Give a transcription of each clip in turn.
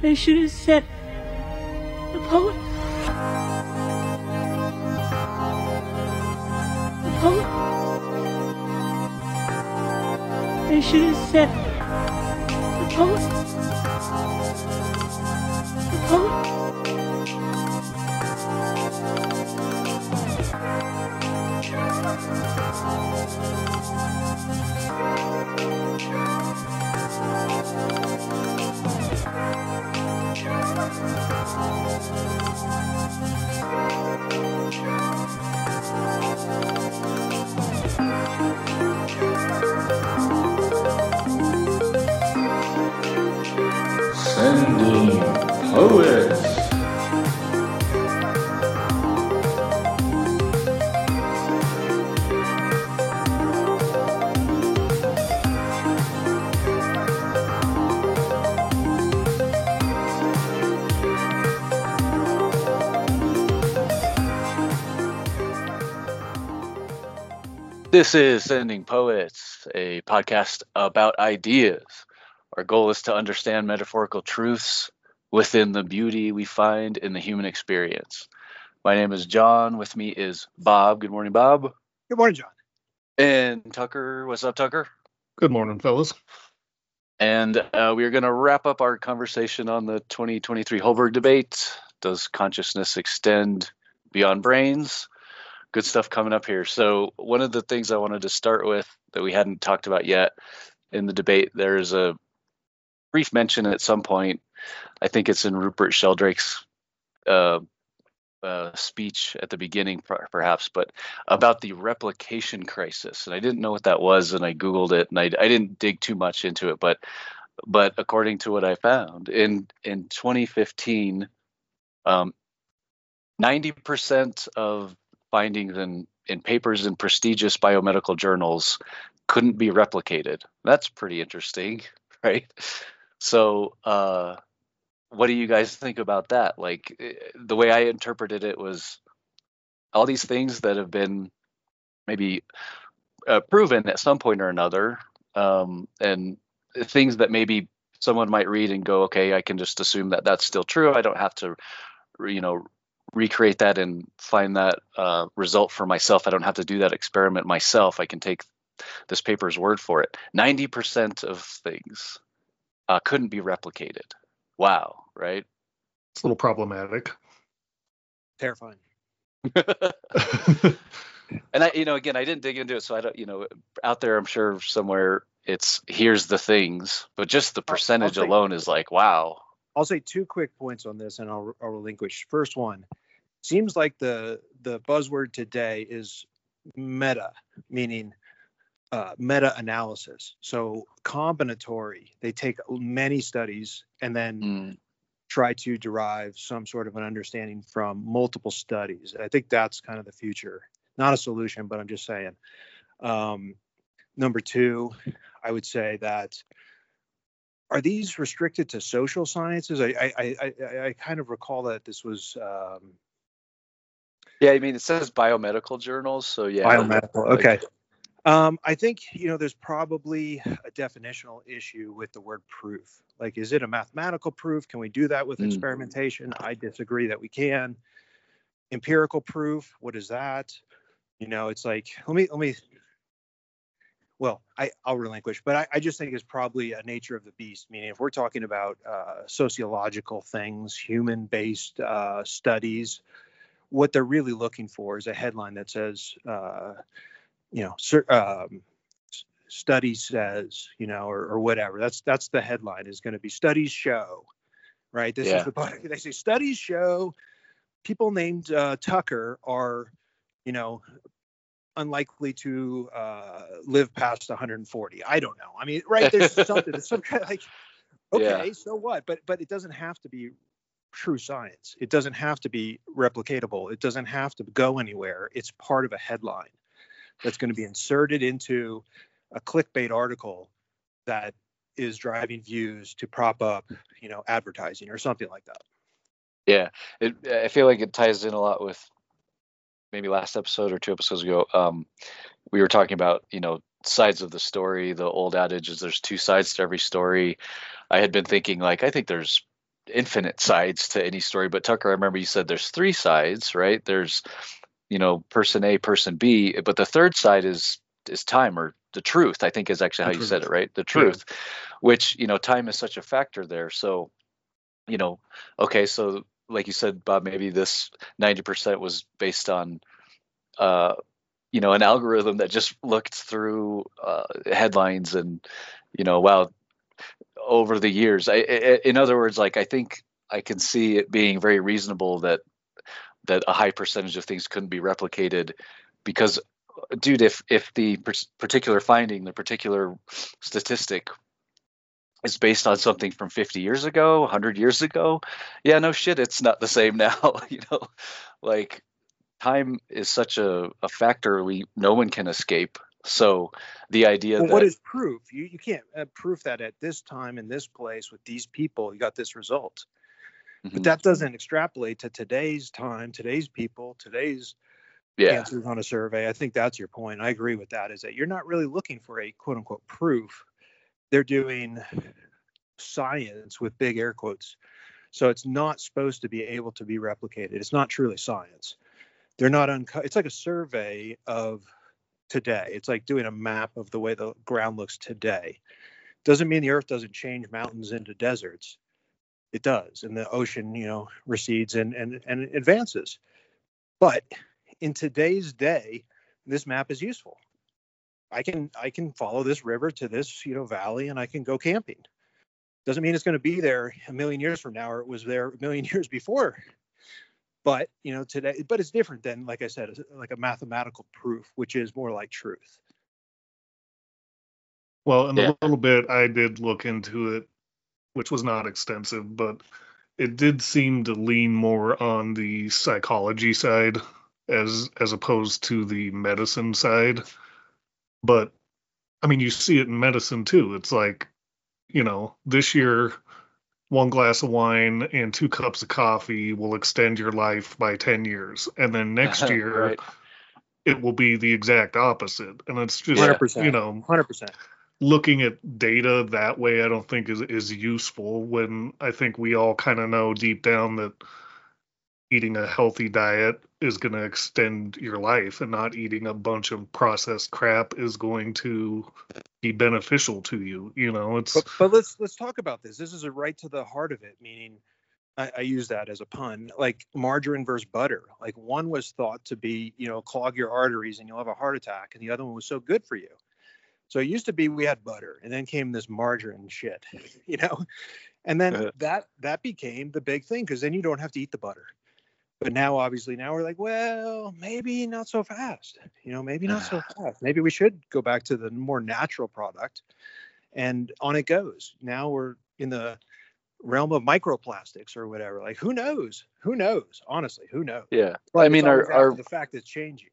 They should have said the poet. The poet. They should have said the poet. The poet. Sending poets. This is Sending Poets, a podcast about ideas. Our goal is to understand metaphorical truths within the beauty we find in the human experience. My name is John. With me is Bob. Good morning, Bob. Good morning, John. And Tucker. What's up, Tucker? Good morning, fellas. And uh, we are going to wrap up our conversation on the 2023 Holberg debate. Does consciousness extend beyond brains? Good stuff coming up here. So, one of the things I wanted to start with that we hadn't talked about yet in the debate, there's a brief mention at some point. I think it's in Rupert Sheldrake's uh, uh, speech at the beginning, perhaps, but about the replication crisis. And I didn't know what that was, and I Googled it, and I, I didn't dig too much into it, but but according to what I found in in 2015, um, 90% of findings in in papers in prestigious biomedical journals couldn't be replicated. That's pretty interesting, right? So, uh, what do you guys think about that? Like, eh, the way I interpreted it was all these things that have been maybe uh, proven at some point or another, um, and things that maybe someone might read and go, okay, I can just assume that that's still true. I don't have to, you know, recreate that and find that uh, result for myself. I don't have to do that experiment myself. I can take this paper's word for it. 90% of things uh, couldn't be replicated. Wow, right? It's a little problematic. Terrifying. and I, you know, again, I didn't dig into it, so I don't, you know, out there, I'm sure somewhere it's here's the things, but just the I'll- I'll percentage alone is like, wow. I'll say two quick points on this, and I'll, I'll relinquish. First one, seems like the the buzzword today is meta, meaning uh, meta analysis. So combinatory. They take many studies and then Mm, try to derive some sort of an understanding from multiple studies. I think that's kind of the future. Not a solution, but I'm just saying. Um, number two, I would say that are these restricted to social sciences? I I I, I, I kind of recall that this was um, Yeah, I mean, it says biomedical journals, so yeah. biomedical. like- Okay. Um, I think you know there's probably a definitional issue with the word proof. Like, is it a mathematical proof? Can we do that with Mm. experimentation? I disagree that we can. Empirical proof, what is that? You know, it's like let me let me. Well, I I'll relinquish, but I, I just think it's probably a nature of the beast. Meaning, if we're talking about uh, sociological things, human-based uh, studies, what they're really looking for is a headline that says. Uh, you know, um, study says, you know, or, or whatever. That's that's the headline is going to be studies show, right? This Yeah. is the they say studies show people named uh, Tucker are, you know, unlikely to uh, live past 140. I don't know. I mean, right? There's something. It's some kind of like, okay, Yeah. so what? But but it doesn't have to be true science. It doesn't have to be replicatable. It doesn't have to go anywhere. It's part of a headline that's going to be inserted into a clickbait article that is driving views to prop up, you know, advertising or something like that. Yeah, it, I feel like it ties in a lot with maybe last episode or two episodes ago. Um, we were talking about you know sides of the story. The old adage is there's two sides to every story. I had been thinking like I think there's infinite sides to any story. But Tucker, I remember you said there's three sides, right? There's, you know, person A, person B, but the third side is is time or the truth. I think is actually how you said it, right? The truth, which you know, time is such a factor there. So, you know, okay, so like you said, Bob, maybe this 90% was based on, uh, you know, an algorithm that just looked through uh, headlines and, you know, wow, over the years. I, I, in other words, like I think I can see it being very reasonable that that a high percentage of things couldn't be replicated because dude if if the particular finding the particular statistic is based on something from 50 years ago 100 years ago yeah no shit it's not the same now you know like time is such a, a factor we no one can escape so the idea Well, that what is proof? You you can't uh, proof that at this time in this place with these people you got this result. Mhm. But that doesn't extrapolate to today's time, today's people, today's yeah answers on a survey. I think that's your point. I agree with that. Is that you're not really looking for a quote unquote proof. They're doing science with big air quotes. So it's not supposed to be able to be replicated. It's not truly science. They're not unco- it's like a survey of today. It's like doing a map of the way the ground looks today. Doesn't mean the earth doesn't change mountains into deserts. It does. And the ocean, you know, recedes and and, and advances. But in today's day, this map is useful. I can I can follow this river to this, you know, valley and I can go camping. Doesn't mean it's going to be there a million years from now or it was there a million years before. But, you know, today but it's different than like I said, like a mathematical proof, which is more like truth. Well, in Yeah. a little bit, I did look into it, which was not extensive, but it did seem to lean more on the psychology side as as opposed to the medicine side. But I mean, you see it in medicine too. It's like, you know, this year one glass of wine and two cups of coffee will extend your life by 10 years. And then next year Right. it will be the exact opposite. And it's just, Yeah. 100%. you know, 100%. looking at data that way i don't think is is useful when i think we all kind of know deep down that eating a healthy diet is going to extend your life and not eating a bunch of processed crap is going to be beneficial to you you know it's But, but let's let's talk about this. This is a right to the heart of it, meaning I, I use that as a pun, like margarine versus butter. Like one was thought to be, you know, clog your arteries and you'll have a heart attack, and the other one was so good for you. So it used to be we had butter, and then came this margarine shit, you know, and then Uh-huh. that that became the big thing because then you don't have to eat the butter. But now, obviously, now we're like, well, maybe not so fast. You know, maybe not so fast. Maybe we should go back to the more natural product, and on it goes. Now we're in the realm of microplastics or whatever. Like, who knows? Who knows? Honestly, who knows? yeah But I mean, our- our- the fact it's changing.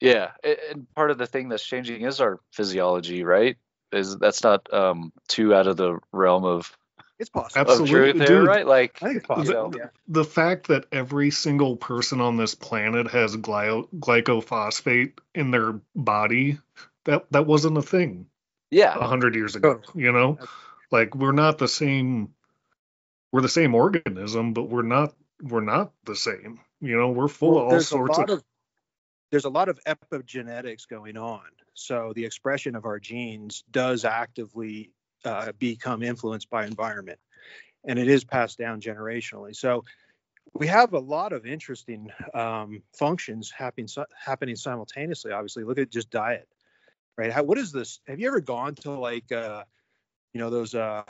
Yeah, and part of the thing that's changing is our physiology, right? Is that's not um too out of the realm of, It's possible. of Absolutely, truth here, dude. right? Like, I think it's possible. know, yeah. the fact that every single person on this planet has gly- glycophosphate in their body that that wasn't a thing yeah, a hundred years ago Totally. you know like we're not the same we're the same organism but we're not we're not the same you know we're full Well, of all sorts of, of, there's a lot of epigenetics going on. So the expression of our genes does actively uh, become influenced by environment, and it is passed down generationally. So we have a lot of interesting um, functions happening happening simultaneously. Obviously, look at just diet, right? How, what is this? Have you ever gone to like uh, you know those uh,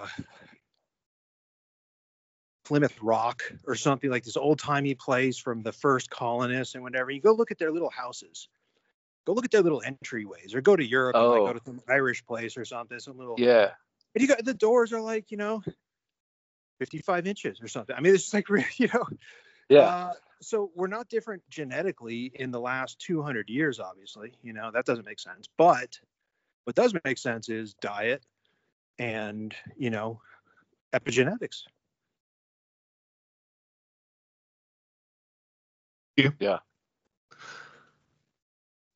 Plymouth Rock or something like this old timey place from the first colonists and whatever. You go look at their little houses. Go look at their little entryways, or go to Europe and like, Oh. go to some Irish place or something. Some little. yeah, And you got the doors are like you know, 55 inches or something. I mean, it's just like you know. yeah, Uh, so we're not different genetically in the last 200 years. Obviously, you know that doesn't make sense. But what does make sense is diet and you know epigenetics. Yeah.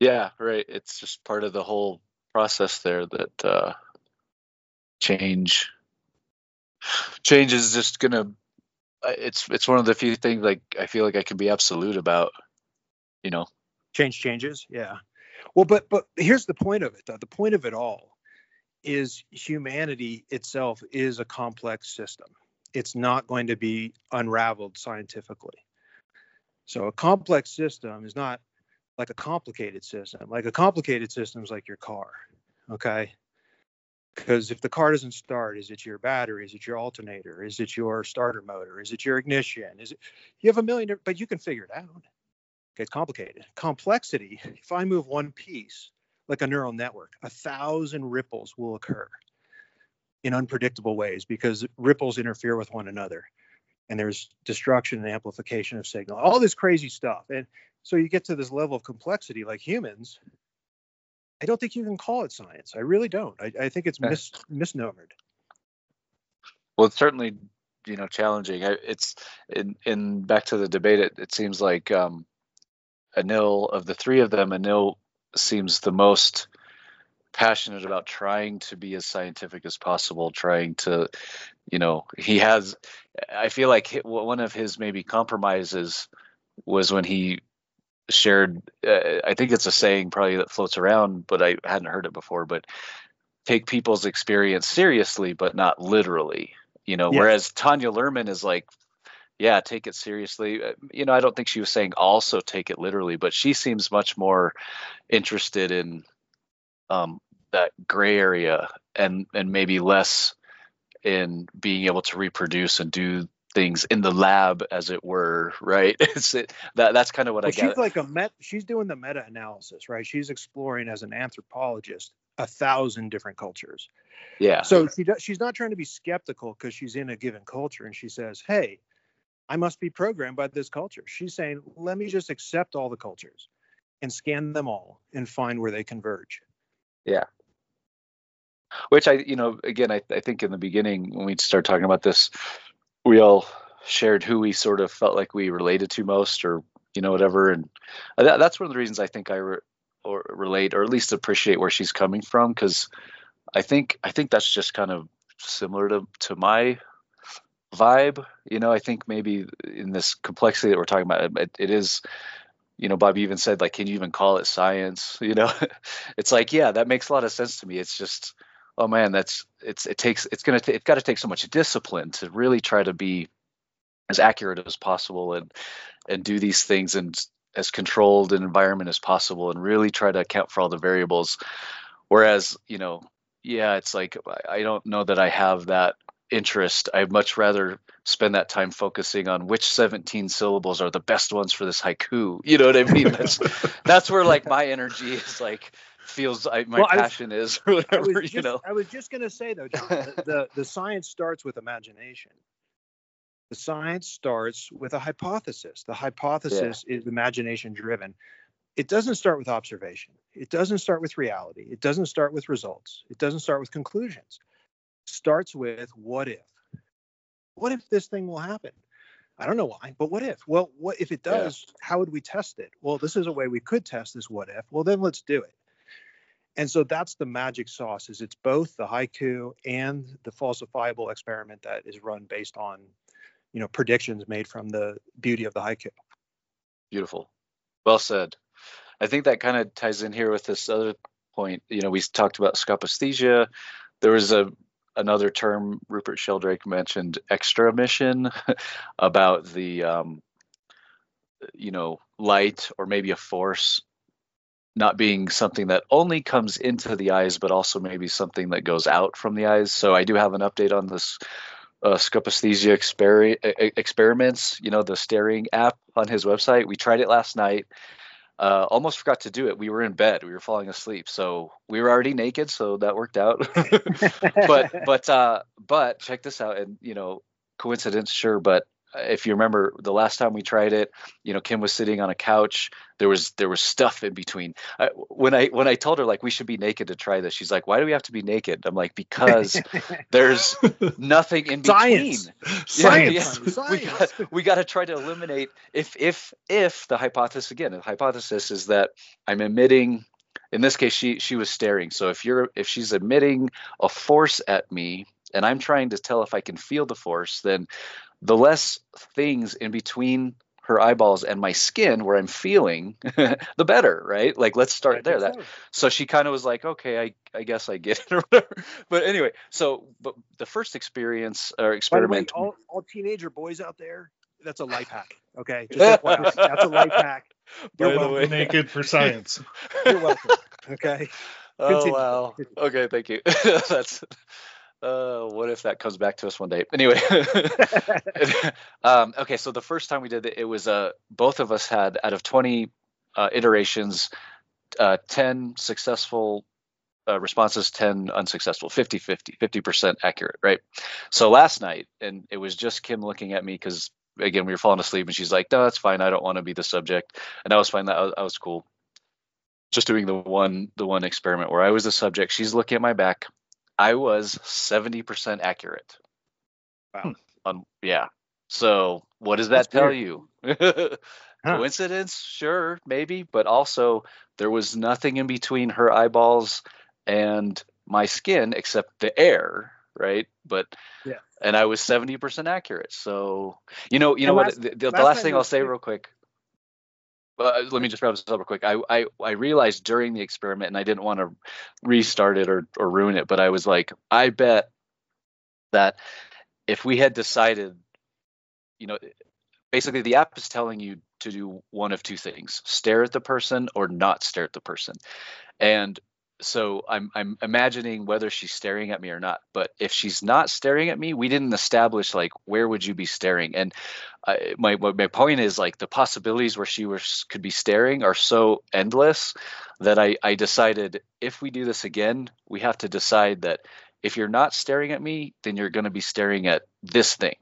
Yeah, right. It's just part of the whole process there that uh, change change is just gonna uh, it's it's one of the few things like I feel like I can be absolute about. You know, change changes. Yeah. Well, but but here's the point of it. Though. The point of it all is humanity itself is a complex system. It's not going to be unraveled scientifically. So a complex system is not like a complicated system. Like a complicated system is like your car. Okay. Because if the car doesn't start, is it your battery? Is it your alternator? Is it your starter motor? Is it your ignition? Is it you have a million, but you can figure it out. Okay, it's complicated. Complexity, if I move one piece, like a neural network, a thousand ripples will occur in unpredictable ways because ripples interfere with one another and there's destruction and amplification of signal, all this crazy stuff. And so you get to this level of complexity like humans. I don't think you can call it science. I really don't. I, I think it's mis, misnomered. Well, it's certainly, you know, challenging. It's in in back to the debate. It, it seems like um, Anil of the three of them, Anil seems the most passionate about trying to be as scientific as possible trying to you know he has i feel like one of his maybe compromises was when he shared uh, i think it's a saying probably that floats around but i hadn't heard it before but take people's experience seriously but not literally you know whereas tanya luhrmann is like yeah take it seriously. Uh, you know i don't think she was saying also take it literally but she seems much more interested in um, that gray area and and maybe less in being able to reproduce and do things in the lab as it were right? It's it, that that's kind of what well, i she's like a met she's doing the meta analysis right? She's exploring as an anthropologist a thousand different cultures. Yeah. So she does, she's not trying to be skeptical because she's in a given culture and she says hey i must be programmed by this culture. She's saying let me just accept all the cultures and scan them all and find where they converge. Yeah. Which I, you know, again, I, I think in the beginning when we start talking about this, we all shared who we sort of felt like we related to most, or you know, whatever. And that, that's one of the reasons I think I re, or relate, or at least appreciate where she's coming from, because I think I think that's just kind of similar to to my vibe. You know, I think maybe in this complexity that we're talking about, it, it is you know, Bob even said, like, can you even call it science? You know, it's like, yeah, that makes a lot of sense to me. It's just, oh man, that's it's it takes it's gonna it's got to take so much discipline to really try to be as accurate as possible and and do these things in as controlled an environment as possible and really try to account for all the variables. Whereas, you know, yeah, it's like I don't know that I have that interest. I'd much rather spend that time focusing on which 17 syllables are the best ones for this haiku. You know what I mean? That's that's where like my energy is like feels I, my well, passion was, is or whatever, just, you know. I was just gonna say though, John, the, the, the science starts with imagination. The science starts with a hypothesis. The hypothesis yeah. is imagination driven. It doesn't start with observation. It doesn't start with reality. It doesn't start with results. It doesn't start with conclusions. Starts with what if? What if this thing will happen? I don't know why, but what if? Well, what if it does? Yeah. How would we test it? Well, this is a way we could test this what if. Well, then let's do it. And so that's the magic sauce is it's both the haiku and the falsifiable experiment that is run based on, you know, predictions made from the beauty of the haiku. Beautiful. Well said. I think that kind of ties in here with this other point. You know, we talked about scopaesthesia. There was a another term Rupert Sheldrake mentioned, extramission, about the um, you know light or maybe a force not being something that only comes into the eyes, but also maybe something that goes out from the eyes. So I do have an update on this uh, exper- experiments. You know, the staring app on his website. We tried it last night. Uh, almost forgot to do it. We were in bed. We were falling asleep, so we were already naked, so that worked out. but but uh, but check this out, and you know, coincidence, sure, but if you remember the last time we tried it, you know, Kim was sitting on a couch. There was there was stuff in between. I, when I when I told her like we should be naked to try this, she's like, "Why do we have to be naked?" I'm like, "Because there's nothing in between." Science. Science. Yeah, Science. We got, we got to try to eliminate if if if the hypothesis again, the hypothesis is that I'm emitting. In this case, she she was staring. So if you're if she's emitting a force at me and I'm trying to tell if I can feel the force, then the less things in between her eyeballs and my skin where I'm feeling, the better, right? Like let's start there. That so. so she kind of was like, okay, I I guess I get it or whatever. But anyway, so but the first experience or By the way, experiment, all, all teenager boys out there, that's a life hack. Okay, just FYI, that's a life hack. by You're the welcome. way. Naked for science. You're welcome. Okay. Oh wow. Okay, thank you. That's uh what if that comes back to us one day? Anyway. um okay, so the first time we did it, it was uh both of us had out of 20 uh, iterations uh 10 successful uh, responses 10 unsuccessful 50 50 50% accurate right so last night and it was just kim looking at me because again we were falling asleep and she's like no that's fine i don't want to be the subject and i was fine that that was cool just doing the one the one experiment where I was the subject. She's looking at my back. I was 70% accurate. Wow. On yeah. So what does That's that tell weird. you? Huh. Coincidence? Sure, maybe, but also there was nothing in between her eyeballs and my skin except the air, right? But Yeah. and I was 70% accurate. So, you know, you And know last- what the, the, the last last thing I'll say real quick uh, let me just wrap this up real quick. I, I I realized during the experiment, and I didn't want to restart it or or ruin it, but I was like, I bet that if we had decided, you know, basically the app is telling you to do one of two things: stare at the person or not stare at the person, and so I'm I'm imagining whether she's staring at me or not. But if she's not staring at me, we didn't establish like where would you be staring. And I, my my point is like the possibilities where she was could be staring are so endless that I I decided if we do this again, we have to decide that if you're not staring at me, then you're going to be staring at this thing,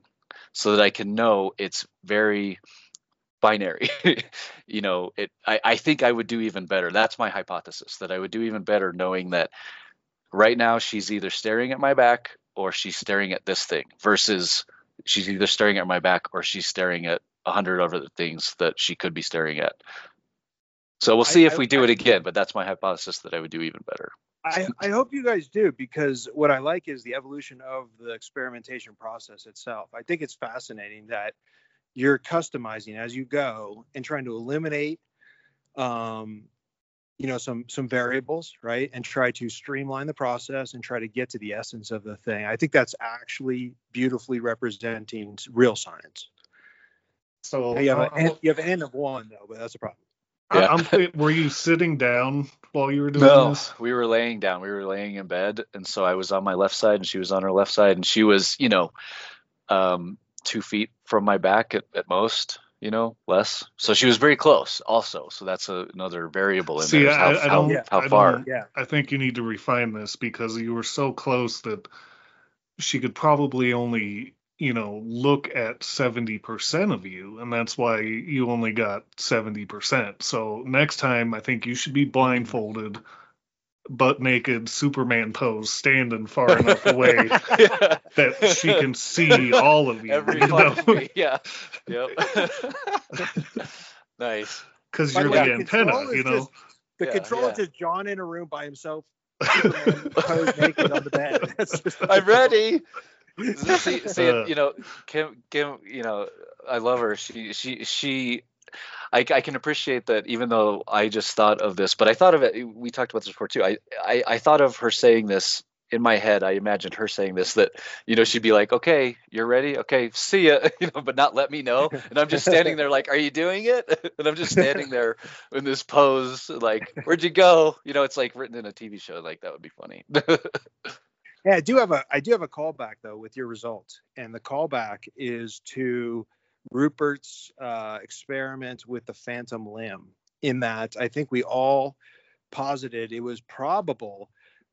so that I can know it's very binary. You know it I, I think i would do even better. That's my hypothesis that i would do even better knowing that right now she's either staring at my back or she's staring at this thing versus she's either staring at my back or she's staring at a hundred other things that she could be staring at. So we'll I- see if I- we do I- it again but that's my hypothesis that i would do even better. I, I hope you guys do because what I like is the evolution of the experimentation process itself. I think it's fascinating that you're customizing as you go and trying to eliminate um, you know some some variables right and try to streamline the process and try to get to the essence of the thing i think that's actually beautifully representing real science So you have, uh, a, N- you have an n of one though but that's a problem I- Yeah. I'm were you sitting down while you were doing No, this? we were laying down. We were laying in bed, and so I was on my left side, and she was on her left side, and she was, you know, um, two feet from my back at, at most, you know, less. So she was very close, also. So that's a, another variable in See, there. is how, I, I how, don't. Yeah. how I far? don't- yeah I think you need to refine this because you were so close that she could probably only, you know, look at 70% of you, and that's why you only got 70%. So next time, I think you should be blindfolded, butt naked, Superman pose, standing far enough away Yeah. that she can see all of you. Every you know? fucking yeah. Yep. nice. Because you're the way, the the antenna, is you know. just- the Yeah, control yeah. is just John in a room by himself, Superman naked on the bed. That's just I'm ready. see, see Uh. you know, Kim, Kim, you know, I love her. She, she, she. I, I can appreciate that, even though I just thought of this, but I thought of it. We talked about this before too. I, I, I thought of her saying this in my head. I imagined her saying this that, you know, she'd be like, "Okay, you're ready. Okay, see ya," you know, but not let me know. And I'm just standing there, like, "Are you doing it?" And I'm just standing there in this pose, like, "Where'd you go?" You know, it's like written in a TV show. Like that would be funny. Yeah, I do have a I do have a callback though with your results, and the callback is to Rupert's uh, experiment with the phantom limb. In that, I think we all posited it was probable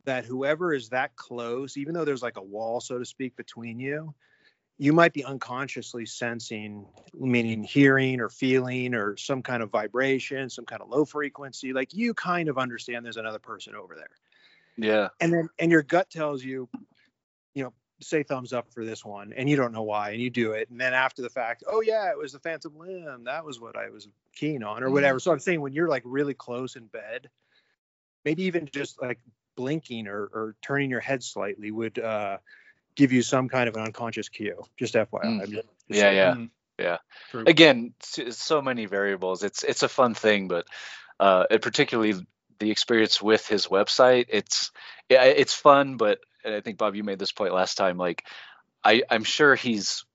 that whoever is that close, even though there's like a wall, so to speak, between you, you might be unconsciously sensing, meaning hearing or feeling or some kind of vibration, some kind of low frequency. Like you kind of understand there's another person over there yeah. and then and your gut tells you you know say thumbs up for this one and you don't know why and you do it and then after the fact oh yeah it was the phantom limb that was what i was keen on or whatever so i'm saying when you're like really close in bed maybe even just like blinking or, or turning your head slightly would uh give you some kind of an unconscious cue. Just FYI. Mm. I'm just- Yeah, yeah. Mm. Yeah. True. Again, so many variables. It's it's a fun thing, but uh, it particularly the experience with his website. It's it's fun, but and I think Bob, you made this point last time. Like, I I'm sure he's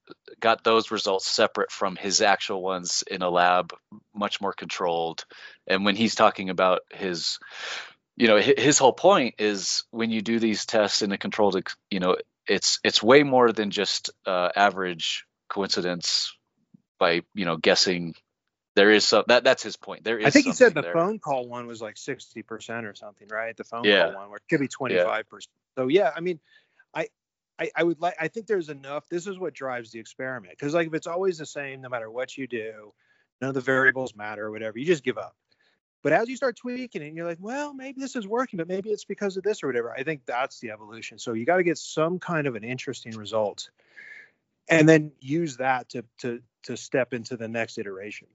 got those results separate from his actual ones in a lab, much more controlled. And when he's talking about his, you know, hi- his whole point is when you do these tests in a controlled, you know, it's it's way more than just uh, average coincidence by you know guessing there is some that that's his point there is I think he said the there. phone call one was like 60% or something, right? The phone Yeah. call one, where it could be 25%. So yeah, I mean, I, I, I would like, I think there's enough. This is what drives the experiment. Because like if it's always the same, no matter what you do, none of the variables matter or whatever, you just give up. But as you start tweaking it, and you're like, well, maybe this is working, but maybe it's because of this or whatever. I think that's the evolution. So you got to get some kind of an interesting result, and then use that to to to step into the next iteration.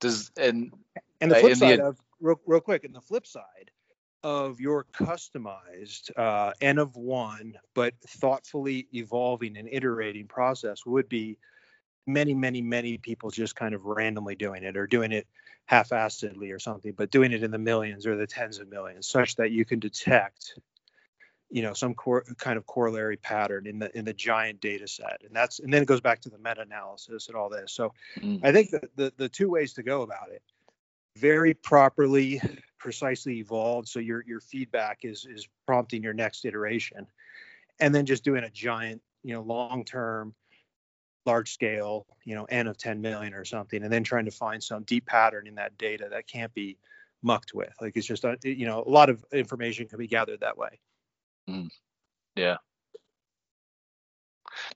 Does and And the Uh, flip the side ad- of real, real quick, and the flip side of your customized uh, N of one, but thoughtfully evolving and iterating process would be many, many, many people just kind of randomly doing it or doing it half-assedly or something, but doing it in the millions or the tens of millions, such that you can detect, you know, some cor- kind of corollary pattern in the in the giant data set. And that's and then it goes back to the meta-analysis and all this. So Mm. I think that the the two ways to go about it very properly precisely evolved so your your feedback is is prompting your next iteration and then just doing a giant you know long term large scale you know n of 10 million or something and then trying to find some deep pattern in that data that can't be mucked with like it's just a, you know a lot of information can be gathered that way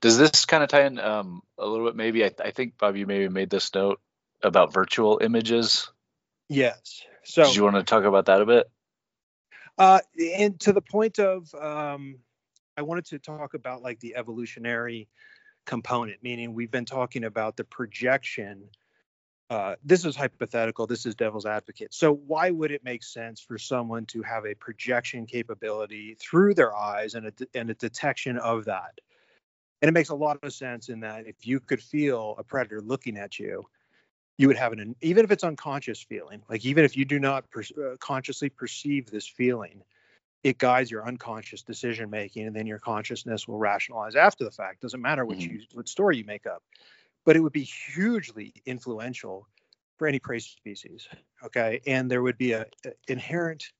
does this kind of tie in um, a little bit? Maybe I, I think bob you maybe made this note about virtual images. Yes. So did you want to talk about that a bit? Uh, and to the point of, um, I wanted to talk about like the evolutionary component, meaning we've been talking about the projection. Uh, this is hypothetical. This is devil's advocate. So why would it make sense for someone to have a projection capability through their eyes and a, and a detection of that? And it makes a lot of sense in that if you could feel a predator looking at you, you would have an even if it's unconscious feeling like even if you do not per, uh, consciously perceive this feeling it guides your unconscious decision making and then your consciousness will rationalize after the fact doesn't matter what Mhm. you what story you make up but it would be hugely influential for any prey species okay and there would be a, a inherent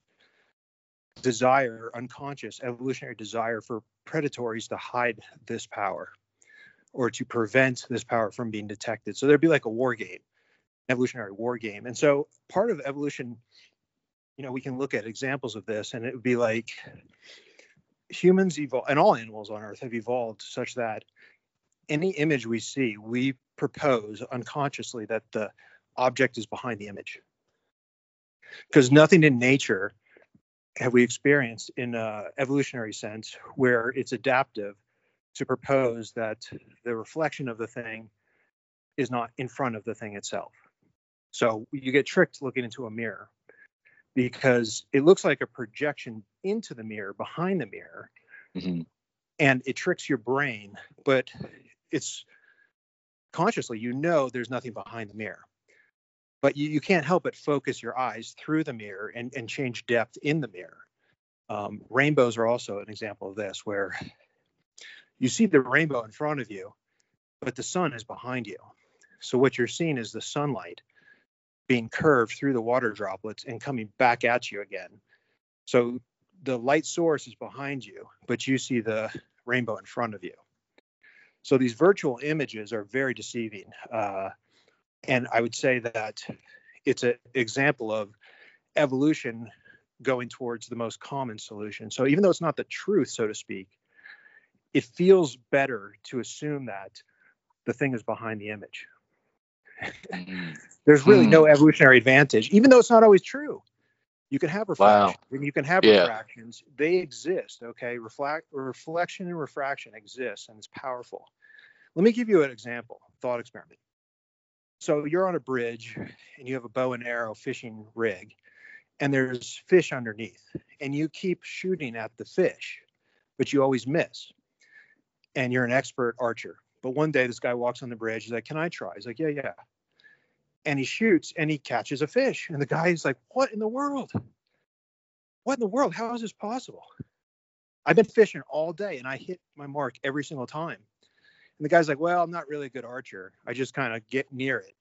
desire unconscious evolutionary desire for predatories to hide this power or to prevent this power from being detected so there'd be like a war game evolutionary war game. And so part of evolution, you know, we can look at examples of this and it would be like humans evolve and all animals on earth have evolved such that any image we see, we propose unconsciously that the object is behind the image. Because nothing in nature have we experienced in a evolutionary sense where it's adaptive to propose that the reflection of the thing is not in front of the thing itself. So you get tricked looking into a mirror because it looks like a projection into the mirror behind the mirror Mhm. and it tricks your brain, but it's consciously you know there's nothing behind the mirror. But you, you can't help but focus your eyes through the mirror and, and change depth in the mirror. Um, rainbows are also an example of this, where you see the rainbow in front of you, but the sun is behind you. So what you're seeing is the sunlight being curved through the water droplets and coming back at you again. So the light source is behind you, but you see the rainbow in front of you. So these virtual images are very deceiving. Uh, and I would say that it's an example of evolution going towards the most common solution. So even though it's not the truth, so to speak, it feels better to assume that the thing is behind the image. Mhm. There's really Hmm. no evolutionary advantage, even though it's not always true. You can have Wow. and you can have Yeah. refractions. They exist. Okay. Reflect reflection and refraction exists and it's powerful. Let me give you an example, thought experiment. So you're on a bridge and you have a bow and arrow fishing rig, and there's fish underneath, and you keep shooting at the fish, but you always miss. And you're an expert archer. But one day this guy walks on the bridge. He's like, Can I try? He's like, Yeah, yeah. And he shoots and he catches a fish. And the guy is like, What in the world? What in the world? How is this possible? I've been fishing all day and I hit my mark every single time. And the guy's like, Well, I'm not really a good archer. I just kind of get near it.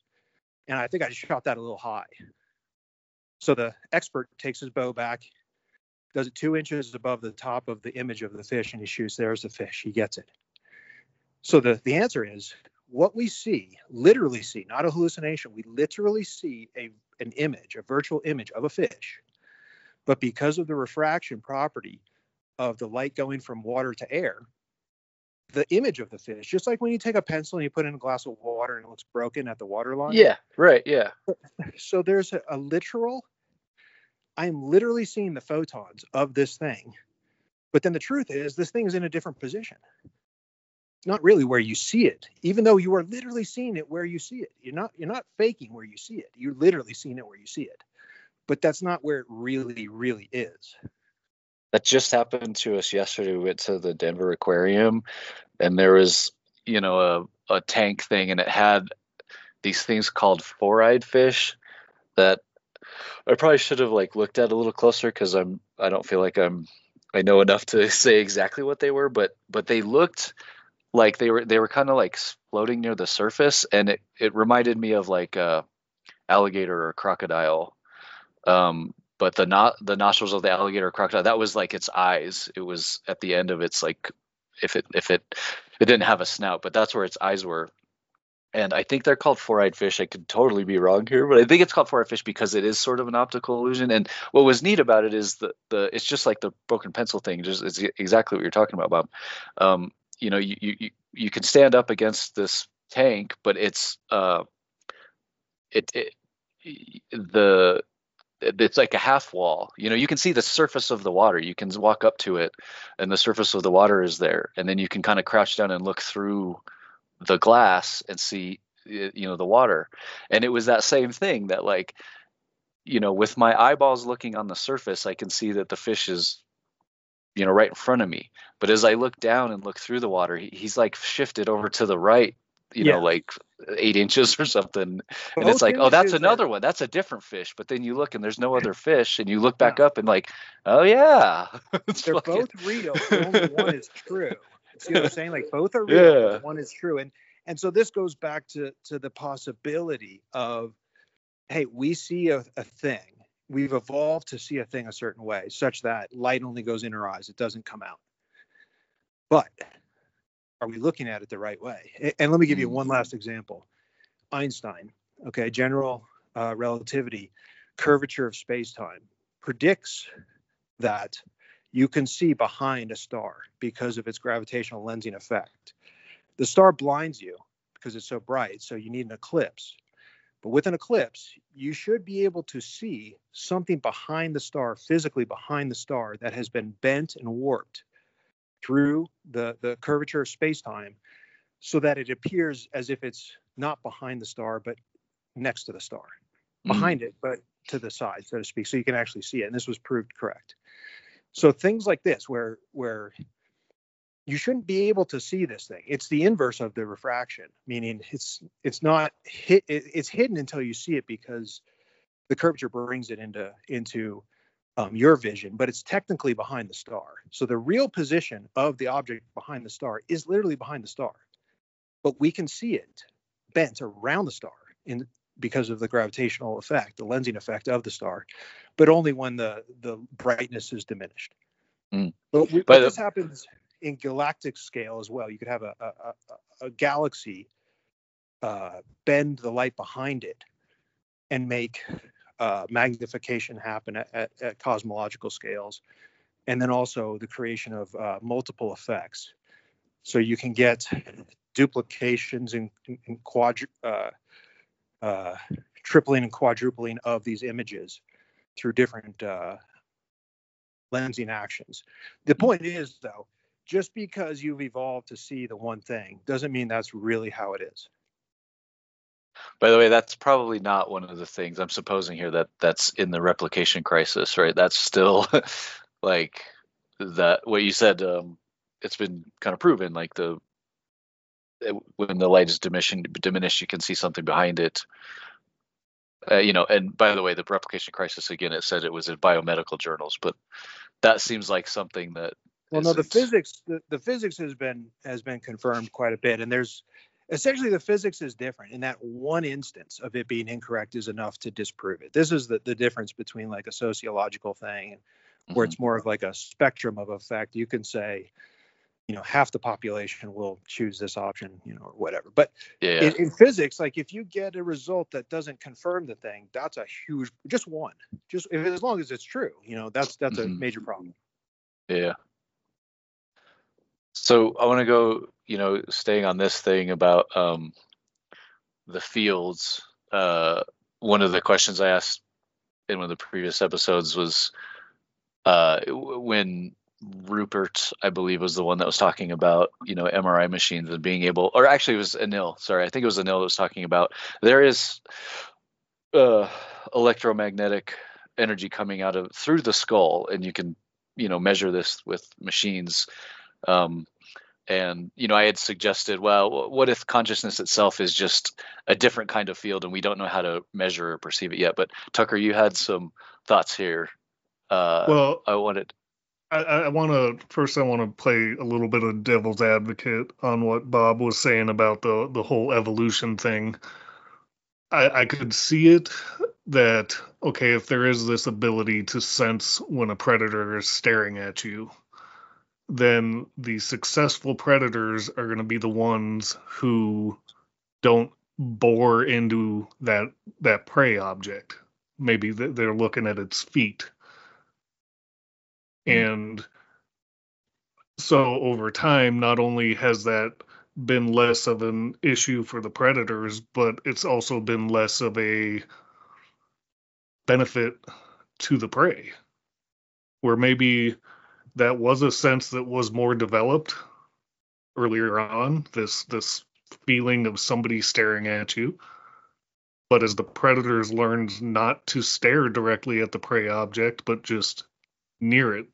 And I think I shot that a little high. So the expert takes his bow back, does it two inches above the top of the image of the fish, and he shoots. There's the fish. He gets it. So the, the answer is what we see, literally see, not a hallucination, we literally see a, an image, a virtual image of a fish. But because of the refraction property of the light going from water to air, the image of the fish, just like when you take a pencil and you put in a glass of water and it looks broken at the water line. Yeah, right. Yeah. So there's a, a literal, I'm literally seeing the photons of this thing. But then the truth is, this thing is in a different position. Not really where you see it, even though you are literally seeing it where you see it. You're not you're not faking where you see it. You're literally seeing it where you see it. But that's not where it really, really is. That just happened to us yesterday. We went to the Denver Aquarium, and there was, you know, a, a tank thing, and it had these things called four-eyed fish that I probably should have like looked at a little closer because I'm I don't feel like I'm I know enough to say exactly what they were, but but they looked like they were they were kind of like floating near the surface, and it it reminded me of like a alligator or crocodile. Um, but the not the nostrils of the alligator or crocodile that was like its eyes. It was at the end of its like if it if it it didn't have a snout, but that's where its eyes were. And I think they're called four-eyed fish. I could totally be wrong here, but I think it's called four-eyed fish because it is sort of an optical illusion. And what was neat about it is the the it's just like the broken pencil thing. Just it's exactly what you're talking about, Bob. Um, you know, you you you can stand up against this tank, but it's uh, it, it the it's like a half wall. You know, you can see the surface of the water. You can walk up to it, and the surface of the water is there, and then you can kind of crouch down and look through the glass and see, you know, the water. And it was that same thing that like, you know, with my eyeballs looking on the surface, I can see that the fish is, you know, right in front of me. But as I look down and look through the water, he, he's like shifted over to the right you Yeah. know, like eight inches or something. And it's like, oh, that's another one. That's a different fish. But then you look and there's no other fish, and you look back up and like, oh yeah, They're fucking- both real. Only one is true. See what I'm saying? Like both are real. Yeah. One is true. And and so this goes back to to the possibility of, hey, we see a, a thing. We've evolved to see a thing a certain way, such that light only goes in our eyes. It doesn't come out. But are we looking at it the right way? And let me give you Mm. one last example. Einstein, okay, general uh, relativity, curvature of space-time predicts that you can see behind a star because of its gravitational lensing effect. The star blinds you because it's so bright, so you need an eclipse. But with an eclipse, you should be able to see something behind the star, physically behind the star, that has been bent and warped through the, the curvature of space-time so that it appears as if it's not behind the star, but next to the star Mm. behind it, but to the side, so to speak, so you can actually see it. And this was proved correct. So things like this, where where you shouldn't be able to see this thing. It's the inverse of the refraction, meaning it's it's not hit. It's hidden until you see it because the curvature brings it into into um, your vision, but it's technically behind the star. So the real position of the object behind the star is literally behind the star, but we can see it bent around the star in because of the gravitational effect, the lensing effect of the star, but only when the the brightness is diminished. Mm. But, we, But, but this happens in galactic scale as well. You could have a a, a, galaxy uh, bend the light behind it and make uh, magnification happen at, at, at cosmological scales, and then also the creation of uh, multiple effects. So you can get duplications and, and quadru- uh, uh, tripling and quadrupling of these images through different uh, lensing actions. The point is, though, just because you've evolved to see the one thing doesn't mean that's really how it is. By the way, that's probably not one of the things I'm supposing here that that's in the replication crisis, right? That's still like that what you said. Um, it's been kind of proven, like the when the light is diminishing, diminished, you can see something behind it. Uh, you know, and by the way, the replication crisis again, it said it was in biomedical journals, but that seems like something that Well, no, the physics the, the physics has been has been confirmed quite a bit, and there's essentially the physics is different. In that one instance of it being incorrect is enough to disprove it. This is the the difference between like a sociological thing, where Mhm. it's more of like a spectrum of effect. You can say, you know, half the population will choose this option, you know, or whatever. But yeah, in, in physics, like if you get a result that doesn't confirm the thing, that's a huge, just one, just if, as long as it's true, you know, that's that's a Mhm. major problem. Yeah. So I want to go, you know, staying on this thing about um, the fields. Uh, one of the questions I asked in one of the previous episodes was uh, when Rupert, I believe, was the one that was talking about, you know, MRI machines and being able, or actually it was Anil. Sorry, I think it was Anil that was talking about. There is uh, electromagnetic energy coming out of through the skull, and you can, you know, measure this with machines. Um, and you know, I had suggested, well, what if consciousness itself is just a different kind of field, and we don't know how to measure or perceive it yet? But Tucker, you had some thoughts here. Uh, Well, I wanted. I, I want to first. I want to play a little bit of devil's advocate on what Bob was saying about the the whole evolution thing. I, I could see it that okay, if there is this ability to sense when a predator is staring at you, then the successful predators are going to be the ones who don't bore into that that prey object. Maybe they're looking at its feet hmm. and so over time, not only has that been less of an issue for the predators, but it's also been less of a benefit to the prey. Where maybe that was a sense that was more developed earlier on, this this feeling of somebody staring at you. But as the predators learned not to stare directly at the prey object, but just near it,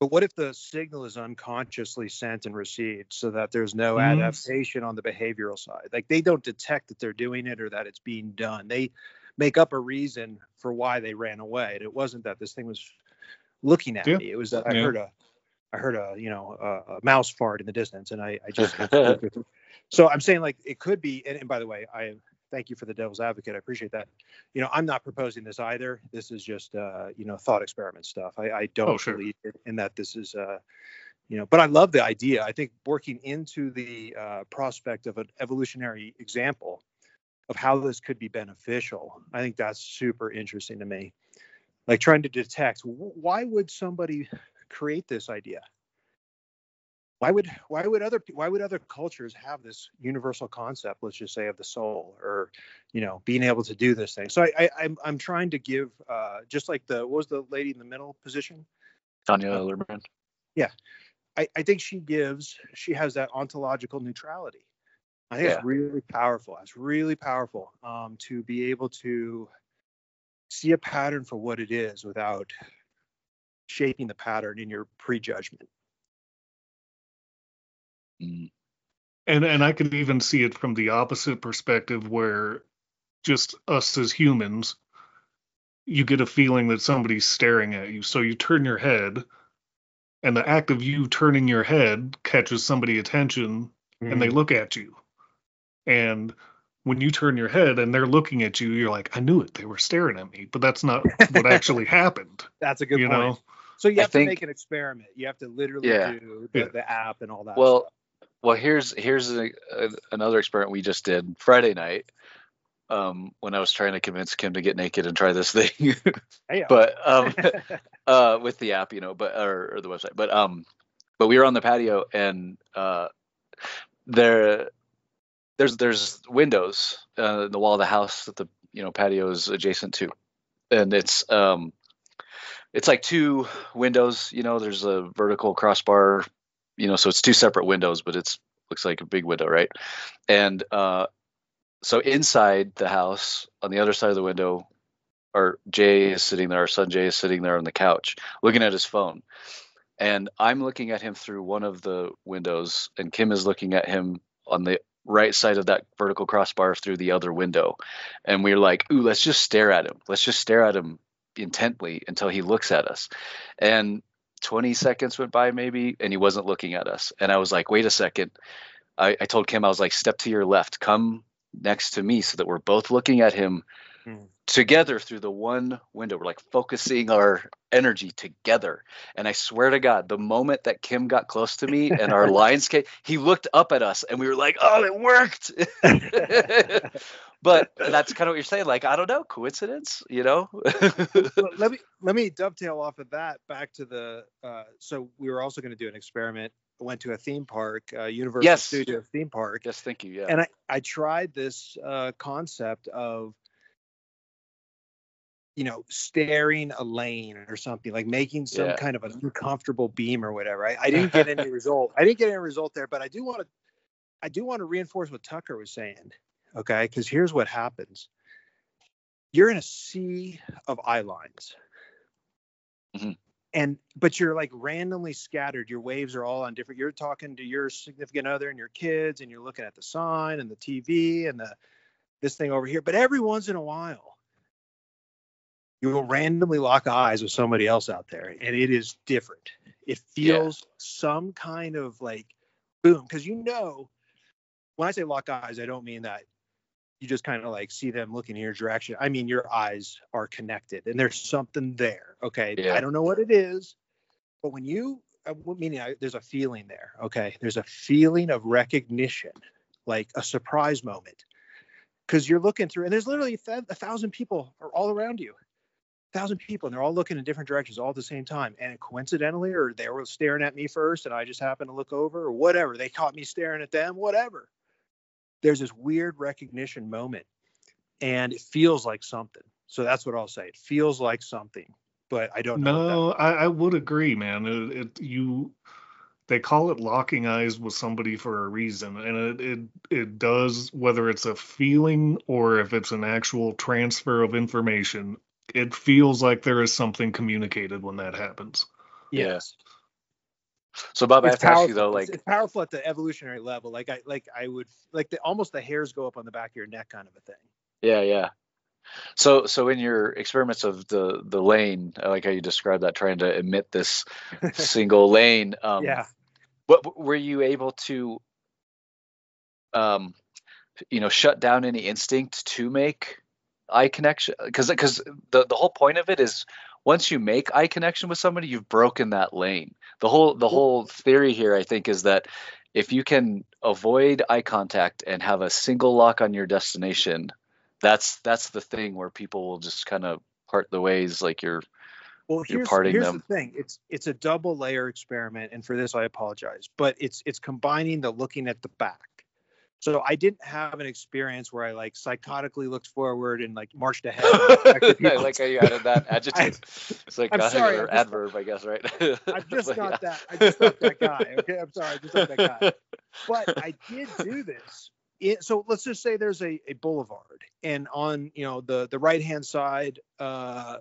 But what if the signal is unconsciously sent and received so that there's no Mhm. adaptation on the behavioral side? Like they don't detect that they're doing it or that it's being done. They make up a reason for why they ran away. And it wasn't that this thing was looking at Yeah. me. It was I Yeah. heard a I heard a, you know, a, a mouse fart in the distance and I, I just So I'm saying like it could be and, and by the way, I thank you for the devil's advocate. I appreciate that. You know, I'm not proposing this either. This is just uh, you know, thought experiment stuff. I, I don't Oh, sure. believe in, in that this is uh you know, but I love the idea. I think working into the uh, prospect of an evolutionary example of how this could be beneficial, I think that's super interesting to me. Like trying to detect why would somebody create this idea? Why would why would other why would other cultures have this universal concept? Let's just say of the soul, or you know, being able to do this thing. So I, I I'm I'm trying to give uh, just like the what was the lady in the middle position? Tanya Luhrmann. Yeah i, I think she gives she has that ontological neutrality. I think Yeah. it's really powerful. It's really powerful um, to be able to see a pattern for what it is without shaping the pattern in your prejudgment. Mm. and and I could even see it from the opposite perspective where just us as humans you get a feeling that somebody's staring at you so you turn your head and the act of you turning your head catches somebody attention and they look at you and when you turn your head and they're looking at you you're like I knew it they were staring at me but that's not what actually happened That's a good you point. know So you I have think- to make an experiment. You have to literally Yeah. do the, Yeah. the app and all that. Well, stuff. Well, here's here's a, a, another experiment we just did Friday night. Um, when I was trying to convince Kim to get naked and try this thing, but um, uh, with the app, you know, but or, or the website, but um, but we were on the patio and uh, there, there's there's windows uh, in the wall of the house that the you know patio is adjacent to, and it's um, it's like two windows. You know, there's a vertical crossbar. You know, so it's two separate windows, but it's looks like a big window, right? And uh, so inside the house, on the other side of the window, our Jay is sitting there. Our son Jay is sitting there on the couch, looking at his phone, and I'm looking at him through one of the windows, and Kim is looking at him on the right side of that vertical crossbar through the other window, and we're like, "Ooh, let's just stare at him. Let's just stare at him intently until he looks at us," and 20 seconds went by maybe and he wasn't looking at us and i was like wait a second I, I told kim i was like step to your left come next to me so that we're both looking at him. Together through the one window. We're like focusing our energy together. And i swear to god the moment that kim got close to me and our lines came he looked up at us and we were like oh it worked. But that's kind of what you're saying. Like i don't know coincidence you know? Let me let me dovetail off of that back to the uh, so we were also going to do an experiment. Went to a theme park uh, universal Yes. studios theme park. Yes thank you yeah. And I, I tried this uh, concept of you know staring a lane or something like making some Yeah. kind of an uncomfortable beam or whatever I, I didn't get any result i didn't get any result there but i do want to i do want to reinforce what tucker was saying okay because here's what happens you're in a sea of eye lines Mhm. and but you're like randomly scattered your waves are all on different you're talking to your significant other and your kids and you're looking at the sign and the tv and the this thing over here but every once in a while you will randomly lock eyes with somebody else out there and it is different it Yeah. feels some kind of like boom because you know when i say lock eyes i don't mean that you just kind of like see them looking in your direction i mean your eyes are connected and there's something there okay Yeah. i don't know what it is but when you uh, meaning I, there's a feeling there okay there's a feeling of recognition like a surprise moment because you're looking through and there's literally a thousand people are all around you thousand people and they're all looking in different directions all at the same time and coincidentally or they were staring at me first and i just happened to look over or whatever they caught me staring at them whatever there's this weird recognition moment and it feels like something so that's what i'll say it feels like something but i don't know No, I, I would agree, man. It, it you they call it locking eyes with somebody for a reason, and it, it it does whether it's a feeling or if it's an actual transfer of information. It feels like there is something communicated when that happens. Yeah. yes so bob i have it's to ask you though like it's, powerful at the evolutionary level. Like I like I would like the almost the hairs go up on the back of your neck kind of a thing. Yeah, yeah. So, so in your experiments of the the lane, I like how you described that, trying to emit this single lane. Um, yeah. What were you able to, um, you know, shut down any instinct to make eye connection? Because because the the whole point of it is once you make eye connection with somebody, you've broken that lane. The whole the whole theory here, I think, is that if you can avoid eye contact and have a single lock on your destination, that's that's the thing where people will just kind of part the ways, like you're Well, You're parting here's them. the thing. It's it's a double layer experiment, and for this I apologize. But it's it's combining the looking at the back. So I didn't have an experience where I like psychotically looked forward and like marched ahead. I like how you added that adjective. It's like I'm sorry, or adverb, I guess, right? I'm just But not yeah. that. I'm just not that guy. Okay, I'm sorry. I'm just not that guy. But I did do this. It, so let's just say there's a, a boulevard, and on you know the the right hand side, uh,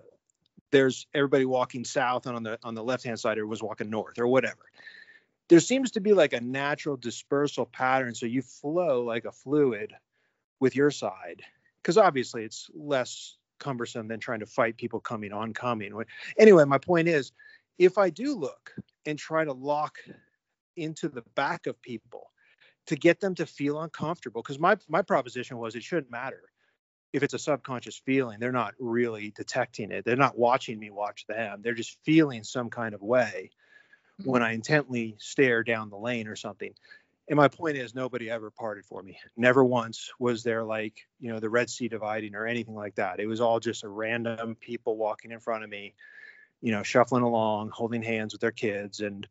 there's everybody walking south, and on the on the left hand side, it was walking north or whatever. There seems to be like a natural dispersal pattern, so you flow like a fluid with your side, because obviously it's less cumbersome than trying to fight people coming on coming. Anyway, my point is, if I do look and try to lock into the back of people to get them to feel uncomfortable, because my my proposition was it shouldn't matter if it's a subconscious feeling. They're not really detecting it. They're not watching me watch them. They're just feeling some kind of way when I intently stare down the lane or something. And my point is, nobody ever parted for me. Never once was there like, you know, the Red Sea dividing or anything like that. It was all just a random people walking in front of me, you know, shuffling along, holding hands with their kids. And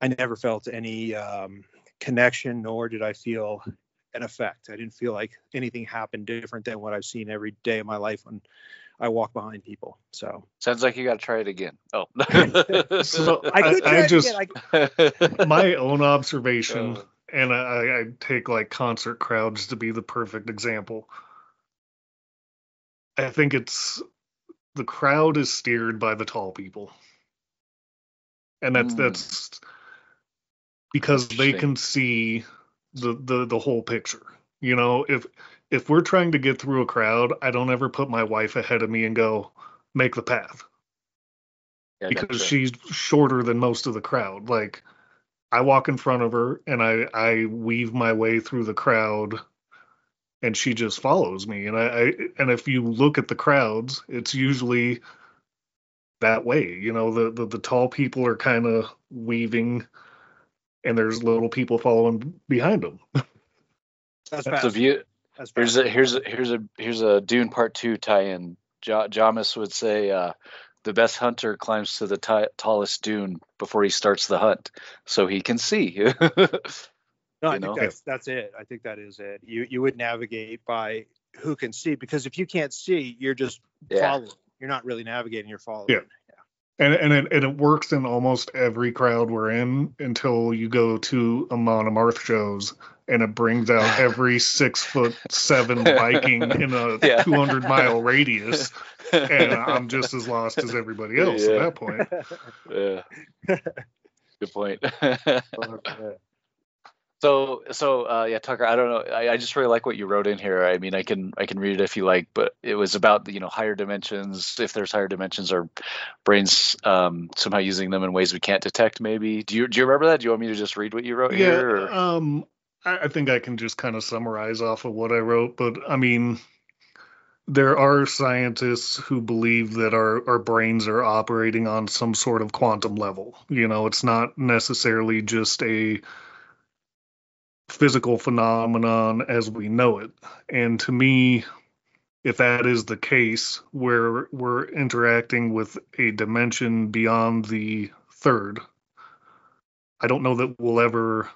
I never felt any um, connection, nor did I feel an effect. I didn't feel like anything happened different than what I've seen every day of my life when I walk behind people. So Sounds like you got to try it again. Oh, So I could try it just again. I, my own observation, Uh. and I, I take like concert crowds to be the perfect example. I think it's the crowd is steered by the tall people, and that's Mm. that's because they can see the, the the whole picture. You know, if if we're trying to get through a crowd, I don't ever put my wife ahead of me and go make the path Yeah, because she's shorter than most of the crowd. Like I walk in front of her and I I weave my way through the crowd and she just follows me and I, I and if you look at the crowds, it's usually that way. You know, the the, the tall people are kind of weaving and there's little people following behind them. That's So fast. if you That's here's a here's a here's a here's a Dune Part Two tie-in. Jo- Jamis would say uh, the best hunter climbs to the ti- tallest dune before he starts the hunt, so he can see. No, I you think know? that's that's it. I think that is it. You you would navigate by who can see because if you can't see, you're just yeah, following. You're not really navigating. You're following. Yeah. And and it, and it works in almost every crowd we're in until you go to Amon Amarth shows and it brings out every six foot seven Viking in a Yeah. 200 mile radius, and I'm just as lost as everybody else Yeah. at that point. yeah. Good point. So, so uh, yeah, Tucker. I don't know. I, I just really like what you wrote in here. I mean, I can I can read it if you like, but it was about you know higher dimensions. If there's higher dimensions, our brains um, somehow using them in ways we can't detect. Maybe. Do you do you remember that? Do you want me to just read what you wrote Yeah, here? Or? um, I, I think I can just kind of summarize off of what I wrote, but I mean, there are scientists who believe that our, our brains are operating on some sort of quantum level. You know, it's not necessarily just a physical phenomenon as we know it. And to me, if that is the case, where we're interacting with a dimension beyond the third, I don't know that we'll ever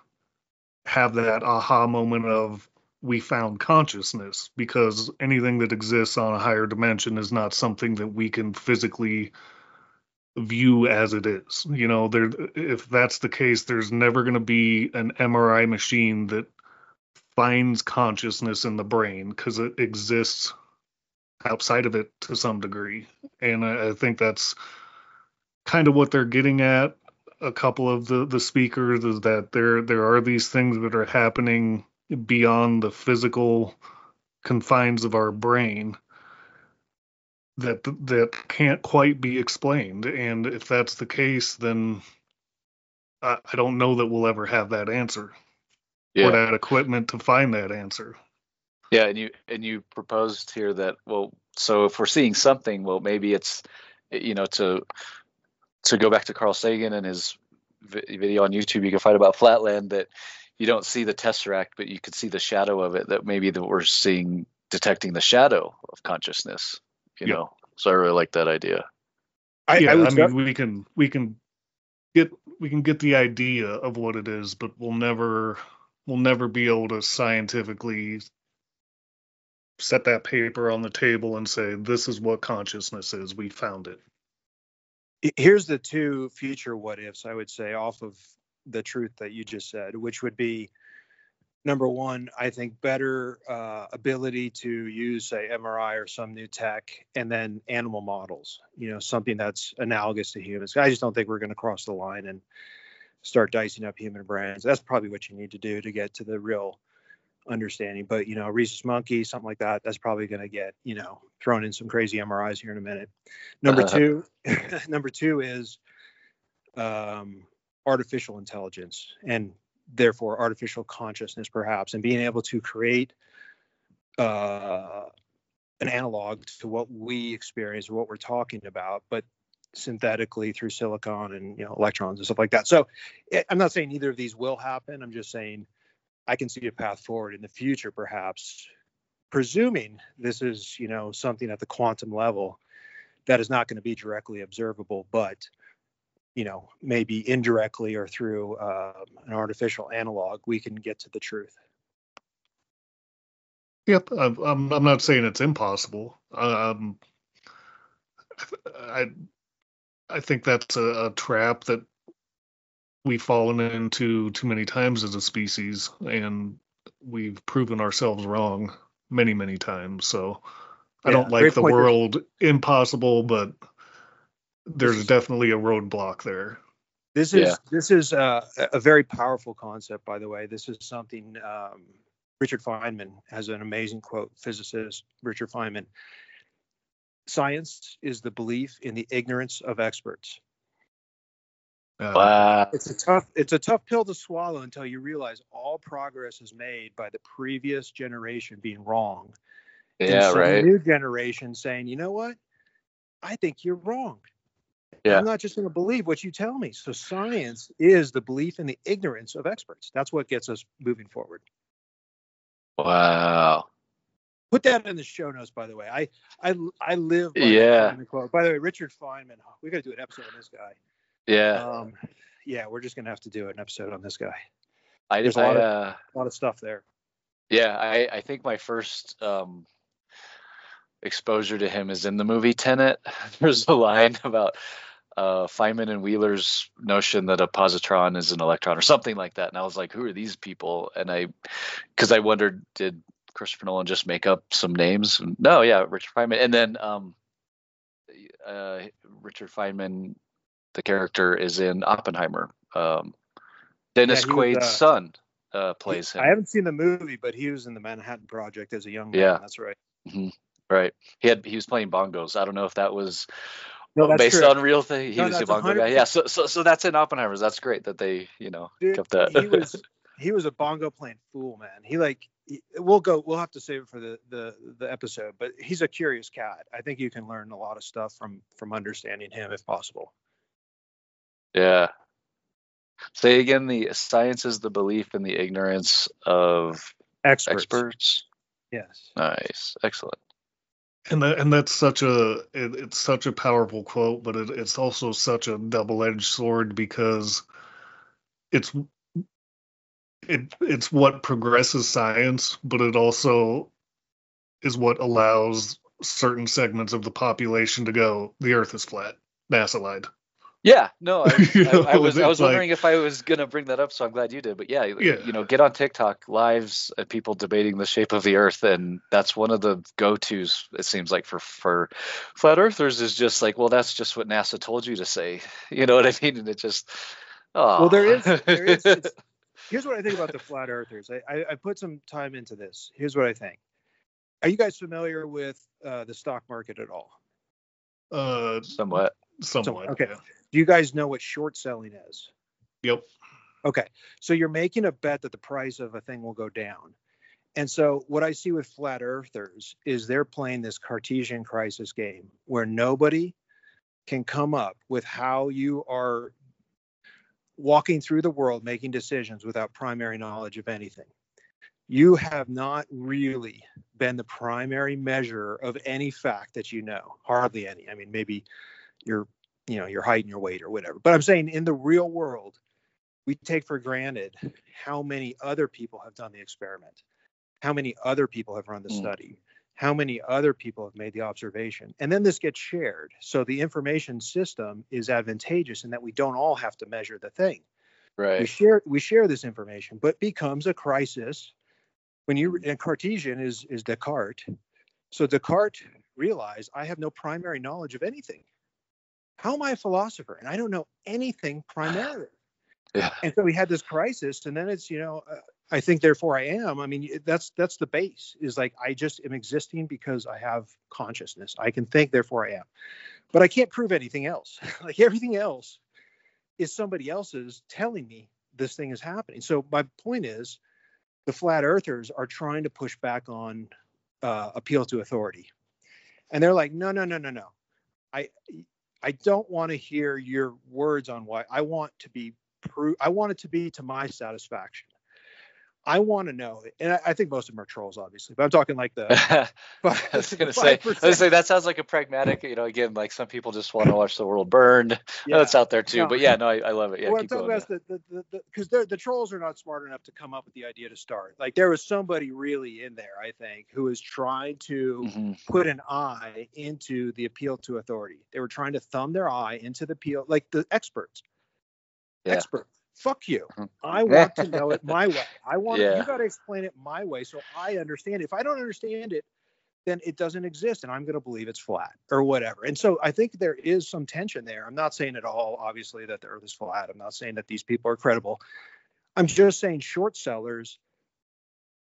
have that aha moment of we found consciousness because anything that exists on a higher dimension is not something that we can physically view as it is. You know, there if that's the case, there's never going to be an MRI machine that finds consciousness in the brain because it exists outside of it to some degree. And I, I think that's kind of what they're getting at. A couple of the the speakers is that there there are these things that are happening beyond the physical confines of our brain that that can't quite be explained. And if that's the case, then I, I don't know that we'll ever have that answer or that equipment to find that answer. Yeah, and you and you proposed here that well, so if we're seeing something, well, maybe it's you know to to go back to Carl Sagan and his vi- video on YouTube, you can find about Flatland that you don't see the tesseract, but you can see the shadow of it. That maybe that we're seeing detecting the shadow of consciousness. You Yeah. know, so I really like that idea. I, yeah, I I, would mean, we can we can get we can get the idea of what it is, but we'll never we'll never be able to scientifically set that paper on the table and say this is what consciousness is. We found it. Here's the two future what ifs I would say off of the truth that you just said, which would be number one, I think better uh, ability to use say MRI or some new tech, and then animal models. You know, something that's analogous to humans. I just don't think we're going to cross the line and start dicing up human brains. That's probably what you need to do to get to the real understanding. But you know, rhesus monkey, something like that, that's probably going to get you know thrown in some crazy MRIs here in a minute. Number Uh-huh. two, number two is um, artificial intelligence and therefore artificial consciousness, perhaps, and being able to create uh, an analog to what we experience, what we're talking about, but synthetically through silicon and you know electrons and stuff like that. So eh, I'm not saying either of these will happen. I'm just saying I can see a path forward in the future, perhaps, presuming this is you know something at the quantum level that is not going to be directly observable, but you know maybe indirectly or through uh, an artificial analog, we can get to the truth. Yep, I'm I'm, I'm not saying it's impossible. Um, I I think that's a, a trap that we've fallen into too many times as a species, and we've proven ourselves wrong many, many times. So I don't like the point. world impossible, but there's definitely a roadblock there. This is Yeah. this is uh, a a very powerful concept, by the way. This is something um, Richard Feynman has an amazing quote. Physicist Richard Feynman: "Science is the belief in the ignorance of experts." Uh, Wow. It's a tough it's a tough pill to swallow until you realize all progress is made by the previous generation being wrong. and Yeah, some right. New generation saying, "You know what? I think you're wrong." Yeah. I'm not just going to believe what you tell me. So science is the belief in the ignorance of experts. That's what gets us moving forward. Wow. Put that in the show notes, by the way. I I I live by that Yeah. Feynman quote. By the way, Richard Feynman. We got to do an episode on this guy. Yeah. Um, yeah, we're just going to have to do an episode on this guy. I, there's a I lot of- uh, A lot of stuff there. yeah, I, I think my first um, exposure to him is in the movie Tenet. There's a line about uh, Feynman and Wheeler's notion that a positron is an electron or something like that. And I was like, who are these people? And I, because I wondered, did Christopher Nolan just make up some names? No, yeah, Richard Feynman. And then um, uh, Richard Feynman, the character, is in Oppenheimer. Um, Dennis was, Quaid's uh, son uh, plays him. I haven't seen the movie, but he was in the Manhattan Project as a young man. Yeah. That's right. Right. He had he was playing bongos. I don't know if that was No, that's based true. on real thing. He No, was a bongo guy. 100% Yeah. So so so that's in Oppenheimer's. That's great that they you know Dude, kept that. he was he was a bongo playing fool, man. He like he- we'll go we'll have to save it for the the the episode, but he's a curious cat. I think you can learn a lot of stuff from from understanding him if possible. Yeah. Say again. The science is the belief in the ignorance of Experts. experts. Yes. Nice. Excellent. and that, and that's such a it, it's such a powerful quote, but it, it's also such a double-edged sword because it's it it's what progresses science, but it also is what allows certain segments of the population to go, the Earth is flat. NASA lied. Yeah, no, I, I, I was I it's was like- wondering if I was gonna bring that up, so I'm glad you did. But yeah, Yeah. you know, get on TikTok lives of people debating the shape of the Earth, and that's one of the go-tos. It seems like for for flat earthers is just like, well, that's just what NASA told you to say. You know what I mean? And it just, oh, Well, there is there is. Here's what I think about the flat earthers. I, I I put some time into this. Here's what I think. Are you guys familiar with uh, the stock market at all? Uh, somewhat. somewhat. okay. yeah. Do you guys know what short selling is? Yep. Okay. So you're making a bet that the price of a thing will go down. And so what I see with flat earthers is they're playing this Cartesian crisis game where nobody can come up with how you are walking through the world making decisions without primary knowledge of anything. You have not really been the primary measure of any fact that you know, hardly any. I mean, maybe your, you know, your height and your weight or whatever. But I'm saying in the real world, we take for granted how many other people have done the experiment, how many other people have run the Mm. study, how many other people have made the observation. And then this gets shared. So the information system is advantageous in that we don't all have to measure the thing. Right. We share we share this information, but becomes a crisis when you and Cartesian is is Descartes. So Descartes realized I have no primary knowledge of anything. How am I a philosopher? And I don't know anything primarily? Yeah. and so we had this crisis and then it's you know uh, i think therefore i am. I mean that's that's the base is like i just am existing because i have consciousness. I can think therefore i am. But i can't prove anything else. Like everything else is somebody else's telling me this thing is happening. So my point is the flat earthers are trying to push back on uh, appeal to authority. And they're like no no no no no. I i don't want to hear your words on why i want to be prove I want it to be to my satisfaction. I want to know, and I, I think most of them are trolls, obviously, but I'm talking like the. I was gonna say, I was say that sounds like a pragmatic. You know, again, like some people just want to watch the world burn. Yeah. That's out there too. No. But yeah, no, I, I love it. Yeah, what I'm talking about the the the because the, the trolls are not smart enough to come up with the idea to start. Like there was somebody really in there, I think, who was trying to Mhm. put an eye into the appeal to authority. They were trying to thumb their eye into the appeal, like the experts. Yeah. Expert Fuck you. Mhm. I want to know it my way. I want Yeah. you got to explain it my way so I understand. it. If I don't understand it, then it doesn't exist and I'm going to believe it's flat or whatever. And so I think there is some tension there. I'm not saying at all, obviously, that the earth is flat. I'm not saying that these people are credible. I'm just saying short sellers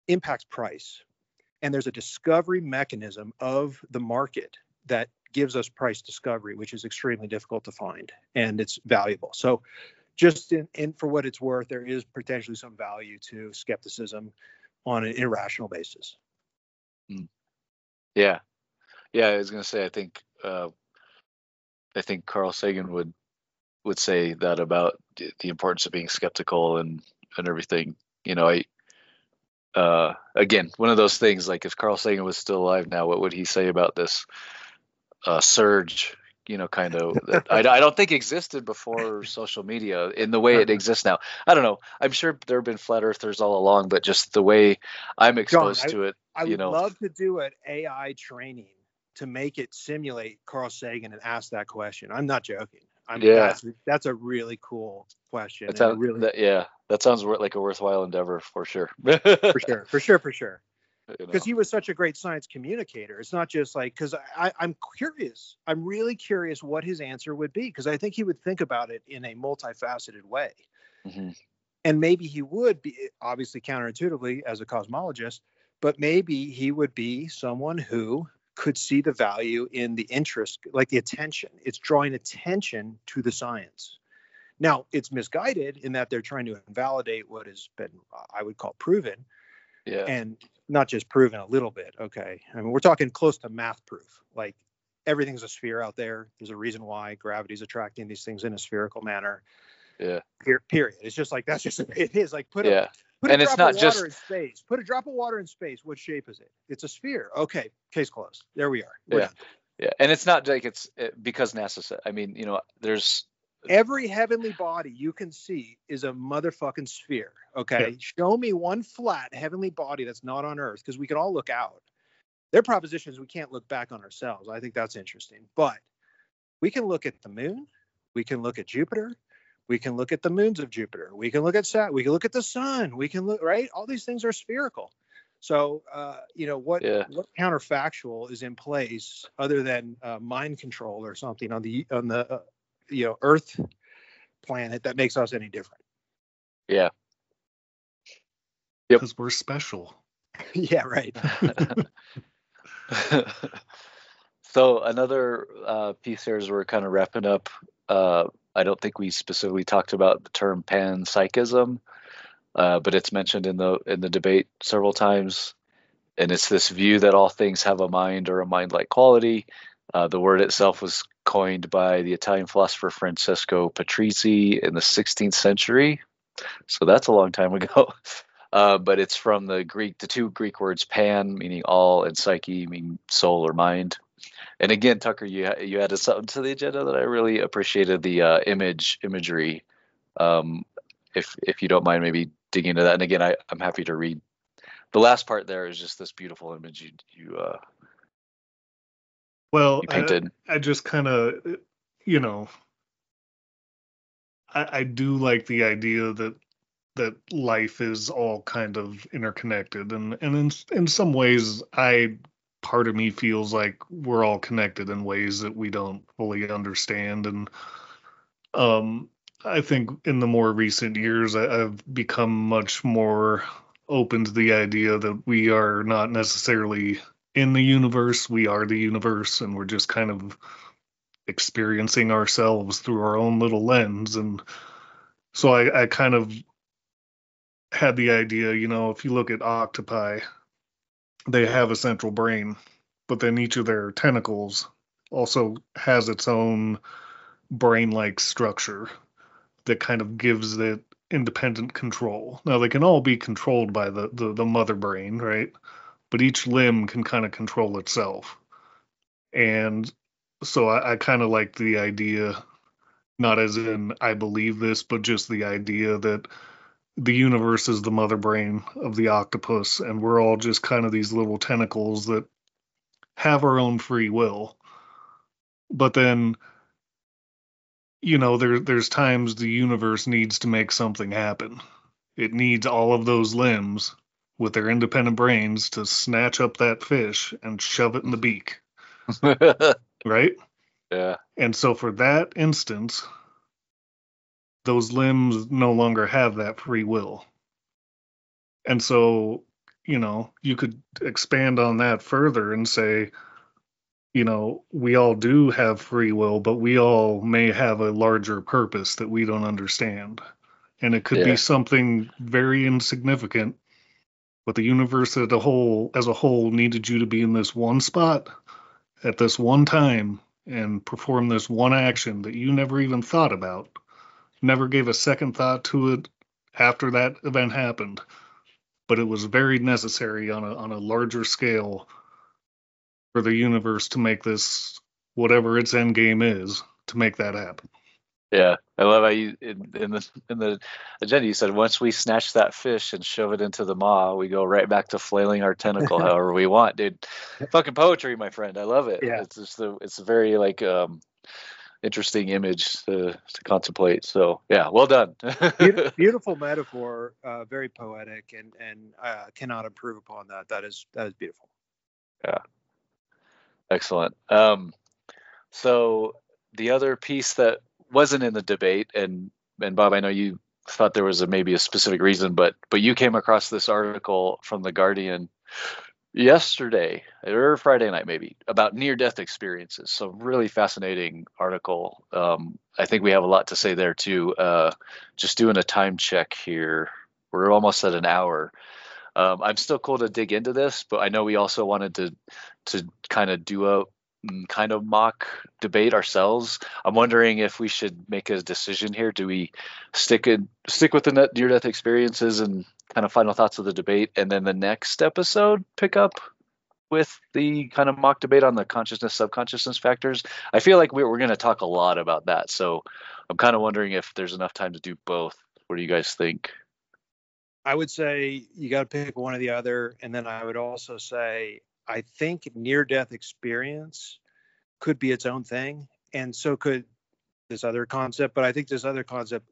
impacts price. And there's a discovery mechanism of the market that gives us price discovery, which is extremely difficult to find and it's valuable. So, just in, in for what it's worth, there is potentially some value to skepticism on an irrational basis. Yeah, yeah. I was gonna say. I think. Uh, I think Carl Sagan would would say that about the the importance of being skeptical and and everything. You know, I. Uh, again, one of those things. Like, if Carl Sagan was still alive now, what would he say about this uh, surge? You know, kind of. that I, I don't think existed before social media in the way it exists now. I don't know. I'm sure there have been flat earthers all along, but just the way I'm exposed I- to it. I You know. love to do an AI training to make it simulate Carl Sagan and ask that question. I'm not joking. I'm, Yeah. that's, that's a really cool question. That sounds, really, that, yeah, that sounds like a worthwhile endeavor for sure. for sure, for sure, for sure. You know. because he was such a great science communicator. It's not just like because I, I'm curious. I'm really curious what his answer would be because I think he would think about it in a multifaceted way, Mhm. and maybe he would be obviously counterintuitively as a cosmologist, but maybe he would be someone who could see the value in the interest, like the attention. It's drawing attention to the science. Now it's misguided in that they're trying to invalidate what has been, I would call, proven yeah, and not just proven a little bit. Okay. I mean, we're talking close to math proof. Like everything's a sphere out there. There's a reason why gravity's attracting these things in a spherical manner. yeah, Per- period. It's just like that's just it is. Like put a yeah, put a And it's drop not of just- water in space. Put a drop of water in space. What shape is it? It's a sphere. Okay. Case closed. There we are. We're Yeah. done. yeah. And it's not like it's uh, because NASA said. I mean, you know, there's Every heavenly body you can see is a motherfucking sphere. Okay. Show me one flat heavenly body that's not on Earth because we can all look out. Their proposition is we can't look back on ourselves. I think that's interesting. But we can look at the moon. We can look at Jupiter. We can look at the moons of Jupiter. We can look at Saturn. We can look at the sun. We can look, right? All these things are spherical. So, uh, you know, what Yeah. what counterfactual is in place other than uh, mind control or something on the on the uh, you know Earth planet that makes us any different? Yeah. because we're special. yeah, right. so another uh, piece here as we're kind of wrapping up. Uh, I don't think we specifically talked about the term panpsychism, uh, but it's mentioned in the in the debate several times, and it's this view that all things have a mind or a mind-like quality. Uh, the word itself was coined by the Italian philosopher Francesco Patrizi in the 16th century, so that's a long time ago. Uh, but it's from the Greek, the two Greek words pan, meaning all, and psyche, meaning soul or mind. And again, Tucker, you you added something to the agenda that I really appreciated the uh, image imagery. Um, if if you don't mind, maybe digging into that. And again, I I'm happy to read. The last part there is just this beautiful image you you uh, Well, I- I just kind of, you know, I, I do like the idea that that life is all kind of interconnected, and and in in some ways, I part of me feels like we're all connected in ways that we don't fully understand, and um, I think in the more recent years, I, I've become much more open to the idea that we are not necessarily in the universe. We are the universe, and we're just kind of experiencing ourselves through our own little lens. And so I, I kind of had the idea, you know, if you look at octopi, they have a central brain, but then each of their tentacles also has its own brain like structure that kind of gives it independent control. Now they can all be controlled by the, the, the mother brain, right? But each limb can kind of control itself. And so I, I kind of like the idea, not as in I believe this, but just the idea that the universe is the mother brain of the octopus, and we're all just kind of these little tentacles that have our own free will. But then you know, there there's times the universe needs to make something happen. It needs all of those limbs with their independent brains to snatch up that fish and shove it in the beak, right? yeah. And so for that instance, those limbs no longer have that free will. And so, you know, you could expand on that further and say, you know, we all do have free will, but we all may have a larger purpose that we don't understand. And it could Yeah. be something very insignificant, but the universe as a whole as a whole needed you to be in this one spot at this one time and perform this one action that you never even thought about. Never gave a second thought to it after that event happened. But it was very necessary on a on a larger scale for the universe to make this whatever its end game is to make that happen. Yeah, I love how you in, in the in the agenda you said once we snatch that fish and shove it into the maw, we go right back to flailing our tentacle however we want, dude. Fucking poetry, my friend. I love it. Yeah. It's just a, it's a very like um interesting image to to contemplate. So yeah, well done. Beautiful, beautiful metaphor, uh, very poetic, and and uh, cannot improve upon that. That is that is beautiful. Yeah, excellent. Um, so the other piece that wasn't in the debate, and and Bob, I know you thought there was a maybe a specific reason, but but you came across this article from the Guardian yesterday or Friday night maybe about near death experiences. So really fascinating article. Um, I think we have a lot to say there too. Uh, just doing a time check here. We're almost at an hour. Um, I'm still cool to dig into this, but I know we also wanted to to kind of do a mm, kind of mock debate ourselves. I'm wondering if we should make a decision here. Do we stick in stick with the net near death experiences and kind of final thoughts of the debate, and then the next episode pick up with the kind of mock debate on the consciousness subconsciousness factors? I feel like we're, we're going to talk a lot about that, so I'm kind of wondering if there's enough time to do both. What do you guys think? I would say you got to pick one or the other, and then I would also say I think near death experience could be its own thing, and so could this other concept. But I think this other concept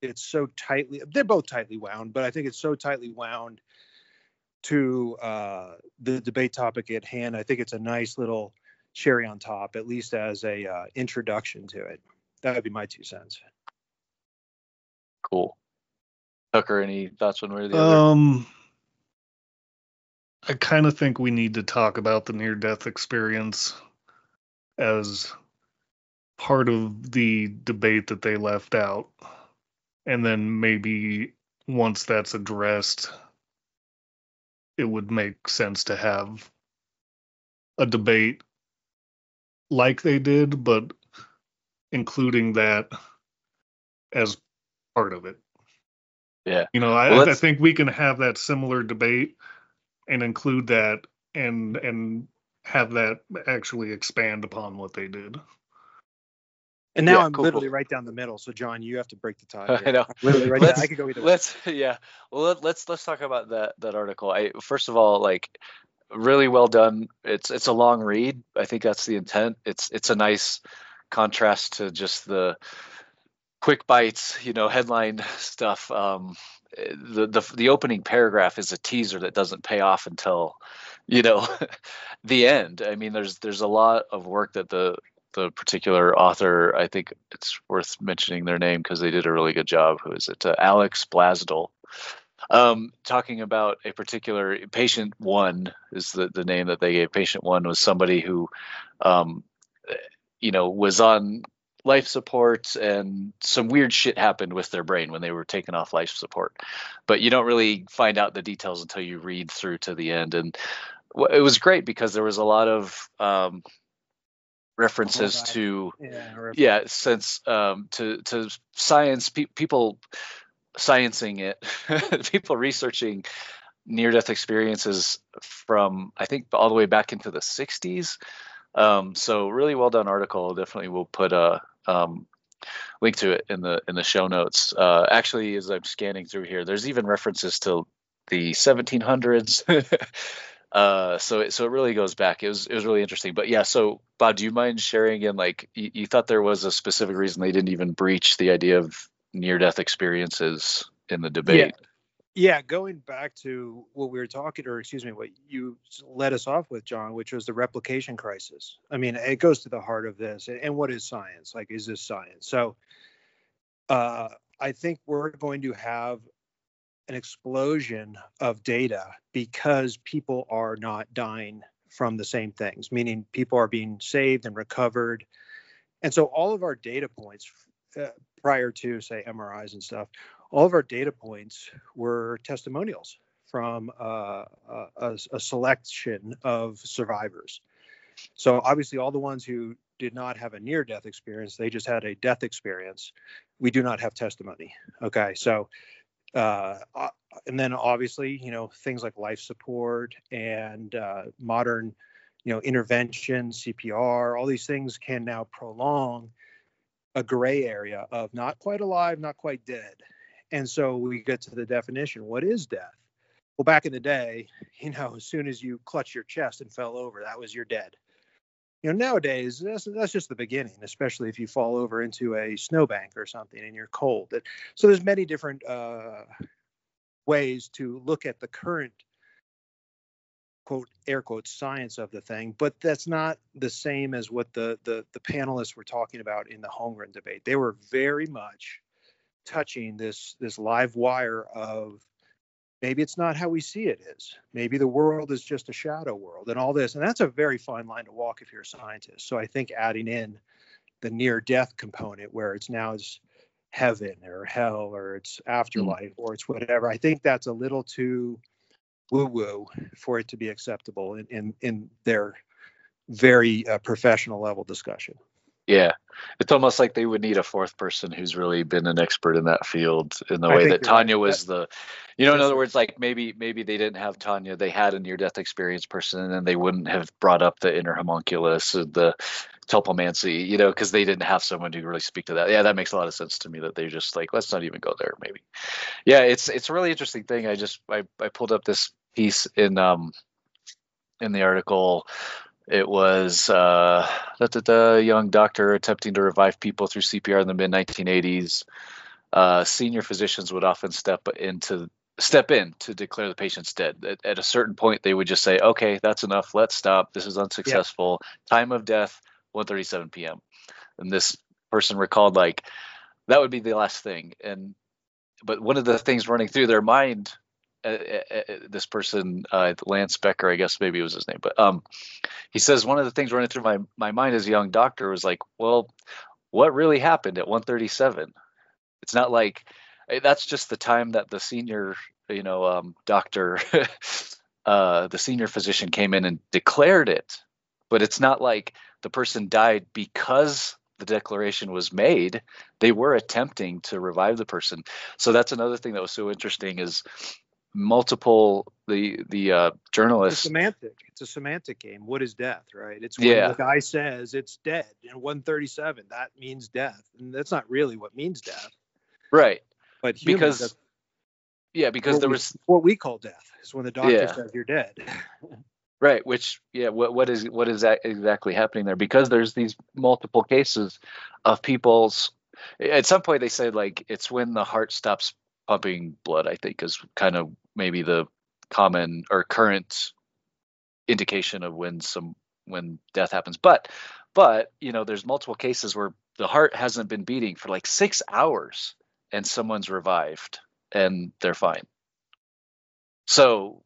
it's so tightly they're both tightly wound, but I think it's so tightly wound to uh, the debate topic at hand. I think it's a nice little cherry on top, at least as a uh, introduction to it. That would be my two cents. Cool. Tucker, any thoughts one way or the other? Um, I kind of think we need to talk about the near death experience as part of the debate that they left out. And then maybe once that's addressed, it would make sense to have a debate like they did, but including that as part of it. Yeah. You know, I, Well, I think we can have that similar debate and include that and and have that actually expand upon what they did. And now Yeah, I'm cool, literally cool. right down the middle. So John, you have to break the tie. I here. know. I'm literally right Let's- down. I could go either way. let's yeah well let, let's let's talk about that that article i first of all like really well done it's it's a long read i think that's the intent it's it's a nice contrast to just the quick bites you know headline stuff um the the, the opening paragraph is a teaser that doesn't pay off until you know the end. I mean there's there's a lot of work that the the particular author i think it's worth mentioning their name because they did a really good job. Who is it? Uh, alex blasdel um, talking about a particular patient one is the, the name that they gave. Patient one was somebody who um, you know was on life support and some weird shit happened with their brain when they were taken off life support. But you don't really find out the details until you read through to the end. And it was great because there was a lot of um, references to Yeah. yeah since um to to science pe- people sciencing it people researching near death experiences from i think all the way back into the 60s um so really well done article. Definitely we'll put a um link to it in the in the show notes uh actually as i'm scanning through here there's even references to the 1700s Uh, so it, so it really goes back. It was it was really interesting. But yeah, so Bob, do you mind sharing again? Like you, you thought there was a specific reason they didn't even breach the idea of near death experiences in the debate. Yeah, going back to what we were talking, or excuse me, what you led us off with, John, which was the replication crisis. I mean, it goes to the heart of this. And what is science? Like, is this science? So, uh, I think we're going to have an explosion of data because people are not dying from the same things, meaning people are being saved and recovered. And so, all of our data points uh, prior to, say, MRIs and stuff all of our data points were testimonials from uh, a, a, selection of survivors. So obviously, all the ones who did not have a near-death experience, they just had a death experience. We do not have testimony. Okay, so uh, uh and then obviously, you know, things like life support and uh, modern, you know, intervention, CPR, all these things can now prolong a gray area of not quite alive, not quite dead. And so we get to the definition what is death? Well, back in the day, you know, as soon as you clutch your chest and fell over, that was your dead. You know, nowadays, that's, that's just the beginning, especially if you fall over into a snowbank or something and you're cold. So there's many different uh, ways to look at the current quote air quotes science of the thing but that's not the same as what the the, the panelists were talking about in the Holmgren debate they were very much touching this this live wire of maybe it's not how we see it is. Maybe the world is just a shadow world and all this and that's a very fine line to walk if you're a scientist. So i think adding in the near death component where it's now is heaven or hell or it's afterlife mm. or it's whatever i think that's a little too woo woo for it to be acceptable in in, in their very uh, professional level discussion yeah, it's almost like they would need a fourth person who's really been an expert in that field in the way that Tanya right. was the, you know, in other words, like maybe maybe they didn't have Tanya, they had a near death experience person, and they wouldn't have brought up the inner homunculus, the tulpamancy, you know, because they didn't have someone to really speak to that. Yeah, that makes a lot of sense to me that they're just like, let's not even go there, maybe. Yeah, it's it's a really interesting thing. I just I, I pulled up this piece in um in the article it was uh, the young doctor attempting to revive people through CPR in the mid 1980s. Uh, senior physicians would often step into step in to declare the patient's dead. At, at, a certain point, they would just say, "Okay, that's enough. Let's stop. This is unsuccessful. Yeah. Time of death, 1:37 p.m." And this person recalled like that would be the last thing. And but one of the things running through their mind this person, uh, Lance Becker, I guess maybe it was his name, but um, he says one of the things running through my my mind as a young doctor was like, well, what really happened at 137? It's not like eh, that's just the time that the senior, you know, um, doctor, uh, the senior physician came in and declared it, but it's not like the person died because the declaration was made. They were attempting to revive the person. So that's another thing that was so interesting is multiple the the uh, journalists. It's semantic. It's a semantic game. What is death, right? It's when yeah. the guy says it's dead in 137. That means death, and that's not really what means death. Right. But because yeah, because there we, was what we call death is when the doctor yeah. says you're dead. right. Which yeah, what what is what is that exactly happening there? Because there's these multiple cases of people's. At some point, they said like it's when the heart stops pumping blood, I think, is kind of maybe the common or current indication of when some when death happens. But but you know, there's multiple cases where the heart hasn't been beating for like six hours and someone's revived and they're fine. So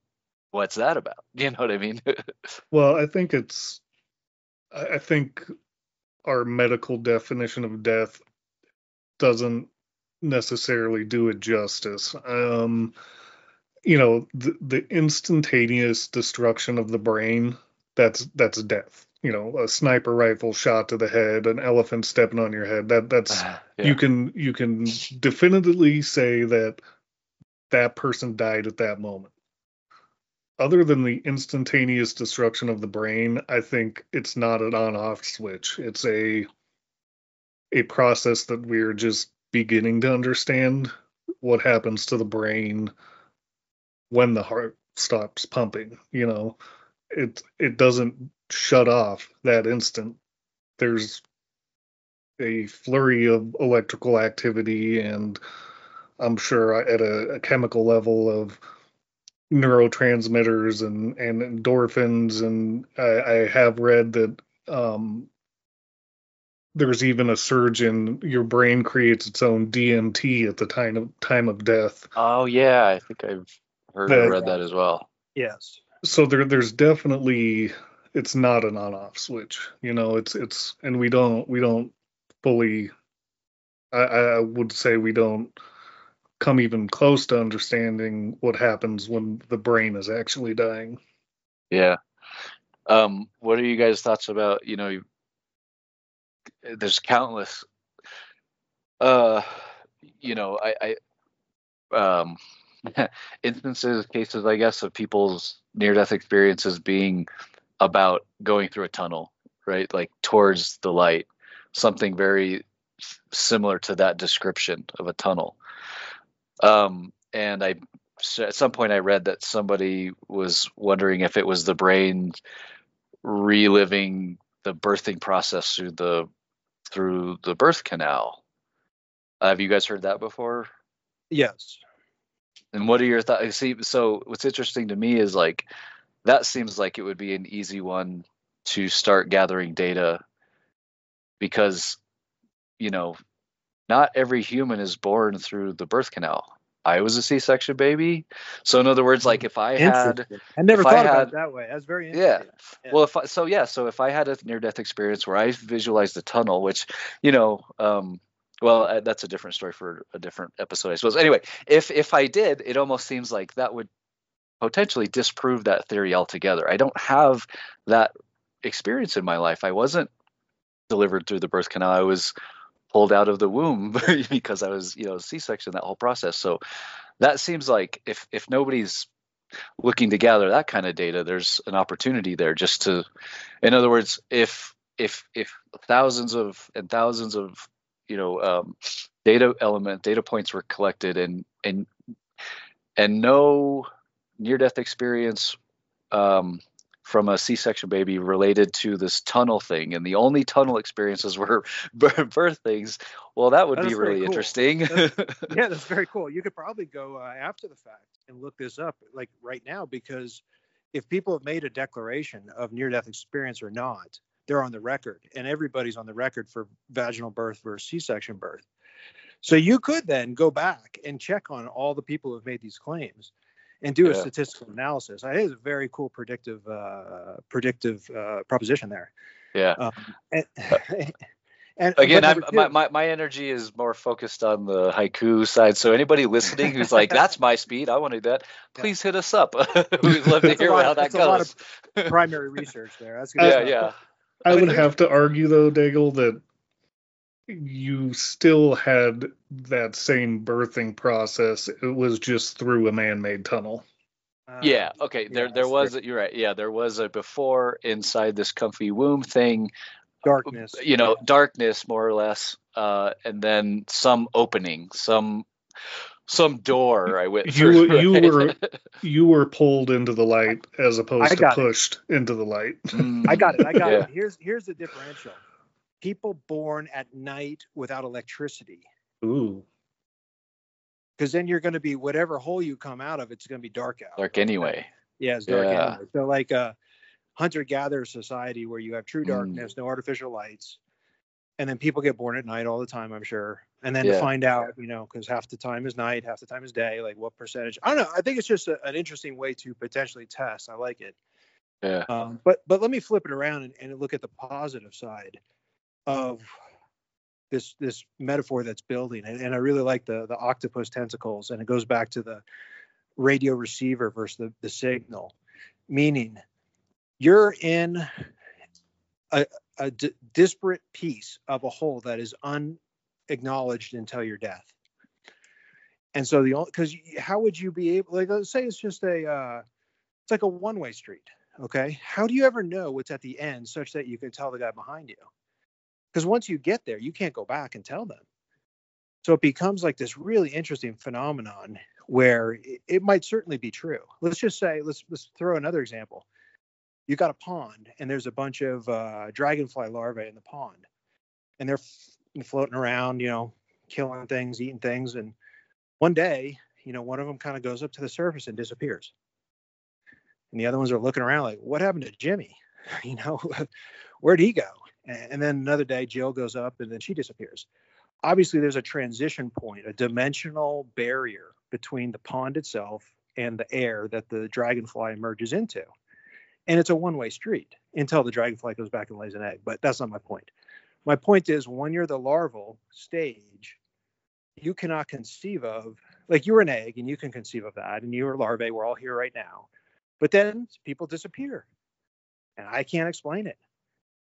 what's that about? You know what I mean? well, I think it's I think our medical definition of death doesn't necessarily do it justice. Um, you know, the, the instantaneous destruction of the brain that's that's death. You know, a sniper rifle shot to the head, an elephant stepping on your head. That that's uh, yeah. you can you can definitively say that that person died at that moment. Other than the instantaneous destruction of the brain, I think it's not an on-off switch. It's a a process that we're just beginning to understand what happens to the brain when the heart stops pumping. You know, it it doesn't shut off that instant. There's a flurry of electrical activity and I'm sure at a, a chemical level of neurotransmitters and, and endorphins. And I, I have read that um, there's even a surge in your brain creates its own DMT at the time of time of death. Oh yeah, I think I've heard That- read that as well. Yes. So there there's definitely it's not an on off switch. You know, it's it's and we don't we don't fully I, I would say we don't come even close to understanding what happens when the brain is actually dying. Yeah. Um, what are you guys' thoughts about, you know, you- there's countless uh you know, I, I um instances, cases, I guess, of people's near death experiences being about going through a tunnel, right? Like towards the light. Something very similar to that description of a tunnel. Um, and I so at some point I read that somebody was wondering if it was the brain reliving the birthing process through the through the birth canal. Uh, have you guys heard that before? Yes. And what are your thoughts? See, so what's interesting to me is like that seems like it would be an easy one to start gathering data because you know not every human is born through the birth canal. I was a C-section baby, so in other words, like if I had I never if I thought about it that way. That's very Yeah. interesting. Yeah. Well, if I, so, yeah. So if I had a near-death experience where I visualized the tunnel, which you know, um, well, uh, that's a different story for a different episode, I suppose. Anyway, if if I did, it almost seems like that would potentially disprove that theory altogether. I don't have that experience in my life. I wasn't delivered through the birth canal. I was pulled out of the womb because I was, you know, C-section that whole process. So that seems like if if nobody's looking to gather that kind of data, there's an opportunity there just to, in other words, if if if thousands of and thousands of you know um, data element data points were collected and and and no near death experience um, from a C-section baby related to this tunnel thing, and the only tunnel experiences were birth things. Well, that would That's be really cool. interesting. yeah, that's very cool. You could probably go uh, after the fact and look this up, like right now, because if people have made a declaration of near-death experience or not, they're on the record, and everybody's on the record for vaginal birth versus C-section birth. So you could then go back and check on all the people who have made these claims, and do a statistical analysis. I think it's a very cool predictive uh, predictive uh, proposition there. yeah. Um, and, and Again, I'm, my, two- my my energy is more focused on the haiku side. So anybody listening who's like, "That's my speed. I want to do that." Please hit us up. We'd love to hear lot- how that that's a lot goes. of primary research there. That's good yeah, yeah, I would have to argue though, Daigle, that you still had that same birthing process. It was just through a man-made tunnel. Uh, yeah. Okay, there yeah, there that's was you're right. Yeah, there was a before inside this comfy womb thing. darkness. You know, darkness more or less, uh, and then some opening, some some door I went You through. were- you right? were- You were pulled into the light as opposed to got it. pushed into the light. I got it. I got Yeah. it. Here's here's the differential. People born at night without electricity, Ooh. because then you're going to be whatever hole you come out of, it's going to be dark out. Dark anyway. Yeah, it's dark Yeah. anyway. So like a hunter-gatherer society where you have true Mm. darkness, no artificial lights, and then people get born at night all the time. I'm sure. And then to find out, you know, because half the time is night, half the time is day. Like what percentage? I don't know. I think it's just a, an interesting way to potentially test. I like it. Yeah. Um, but but let me flip it around and, and look at the positive side of this this metaphor that's building, and, and I really like the the octopus tentacles, and it goes back to the radio receiver versus the, the signal, meaning you're in a, a d- disparate piece of a whole that is unacknowledged until your death. And so the only because how would you be able like let's say it's just a uh, it's like a one way street okay how do you ever know what's at the end such that you can tell the guy behind you because once you get there you can't go back and tell them so it becomes like this really interesting phenomenon where it, it might certainly be true. Let's just say, let's let's throw another example. You got a pond, and there's a bunch of uh, dragonfly larvae in the pond, and they're floating around, you know, killing things, eating things, and one day, you know, one of them kind of goes up to the surface and disappears, and the other ones are looking around like, "What happened to Jimmy? You know, where'd he go?" And then another day, Jill goes up, and then she disappears obviously there's a transition point, a dimensional barrier between the pond itself and the air that the dragonfly emerges into. And it's a one way street until the dragonfly goes back and lays an egg. But that's not my point. My point is when you're the larval stage, you cannot conceive of, like you're an egg and you can conceive of that, and you're larvae, we're all here right now. But then people disappear. And I can't explain it.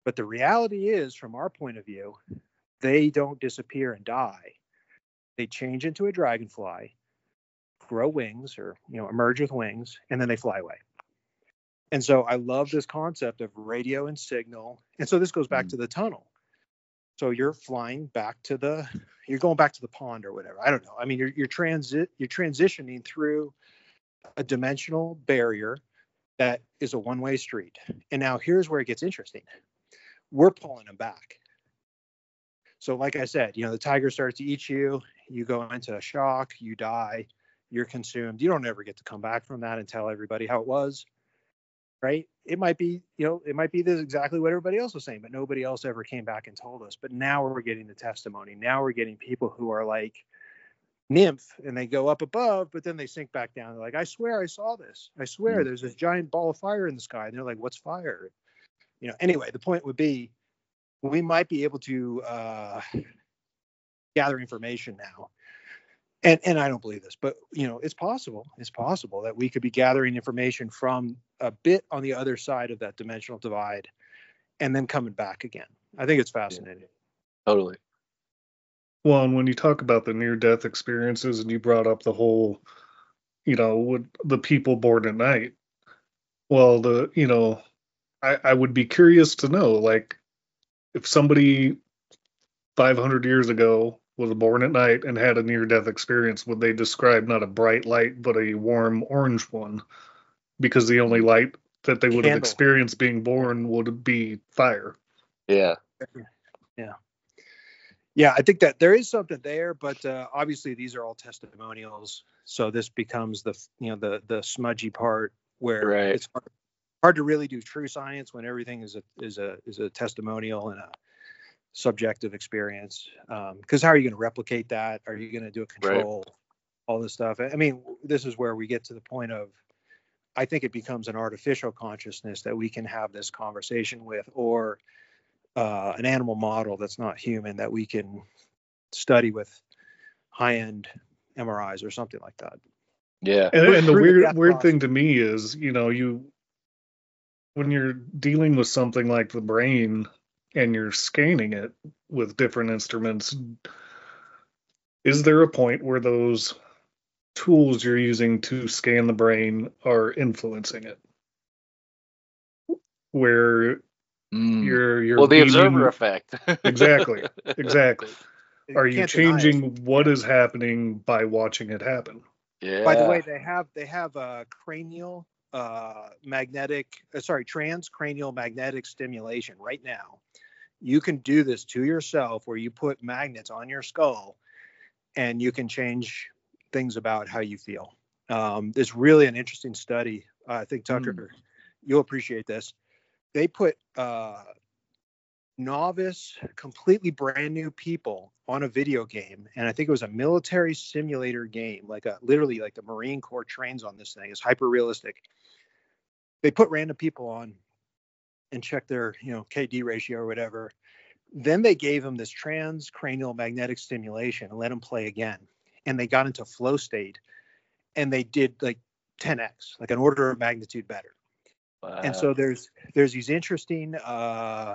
But the reality is, from our point of view, they don't disappear and die. They change into a dragonfly, grow wings or you know emerge with wings, and then they fly away. And so I love this concept of radio and signal. And so this goes back mm. to the tunnel. So you're flying back to the you're going back to the pond or whatever. I don't know. I mean you're you're transit you're transitioning through a dimensional barrier that is a one-way street. And now here's where it gets interesting. We're pulling them back. So, like I said, you know, the tiger starts to eat you, you go into a shock, you die, you're consumed. You don't ever get to come back from that and tell everybody how it was, right? It might be, you know, it might be this exactly what everybody else was saying, but nobody else ever came back and told us. But now we're getting the testimony. Now we're getting people who are like nymph and they go up above, but then they sink back down. They're like, I swear I saw this. I swear mm-hmm. there's this giant ball of fire in the sky. And they're like, what's fire? You know, anyway, the point would be we might be able to uh, gather information now. And, and I don't believe this, but you know, it's possible. It's possible that we could be gathering information from a bit on the other side of that dimensional divide, and then coming back again. I think it's fascinating. Yeah, totally. Well, and when you talk about the near-death experiences, and you brought up the whole, you know, the people born at night. Well, the you know, I, I would be curious to know, like, if somebody 500 years ago was born at night and had a near death experience, would they describe not a bright light, but a warm orange one? Because the only light that they would Candle. have experienced being born would be fire. Yeah. Yeah. Yeah, I think that there is something there, but uh, obviously these are all testimonials. So this becomes the you know the the smudgy part where right. it's hard, hard to really do true science when everything is a is a is a testimonial and a subjective experience. Because um, how are you going to replicate that? Are you going to do a control? Right. All this stuff. I mean, this is where we get to the point of, I think it becomes an artificial consciousness that we can have this conversation with, or uh, an animal model that's not human that we can study with high-end MRIs or something like that. Yeah. And, and the weird weird thing to me is, you know, you when you're dealing with something like the brain and you're scanning it with different instruments, is there a point where those tools you're using to scan the brain are influencing it? Where mm. you're you're well the observer effect. Exactly exactly. Are you changing what is happening by watching it happen? Yeah. By the way they have they have a cranial uh, magnetic, uh, sorry, transcranial magnetic stimulation right now. You can do this to yourself where you put magnets on your skull and you can change things about how you feel. Um, it's really an interesting study. Uh, I think Tucker, mm. you'll appreciate this. They put uh, novice, completely brand new people on a video game, and I think it was a military simulator game, like a literally like the Marine Corps trains on this thing. It's hyper realistic. They put random people on and check their, you know, KD ratio or whatever. Then they gave them this transcranial magnetic stimulation and let them play again. And they got into flow state, and they did like 10x, like an order of magnitude better. Wow. And so there's there's these interesting uh,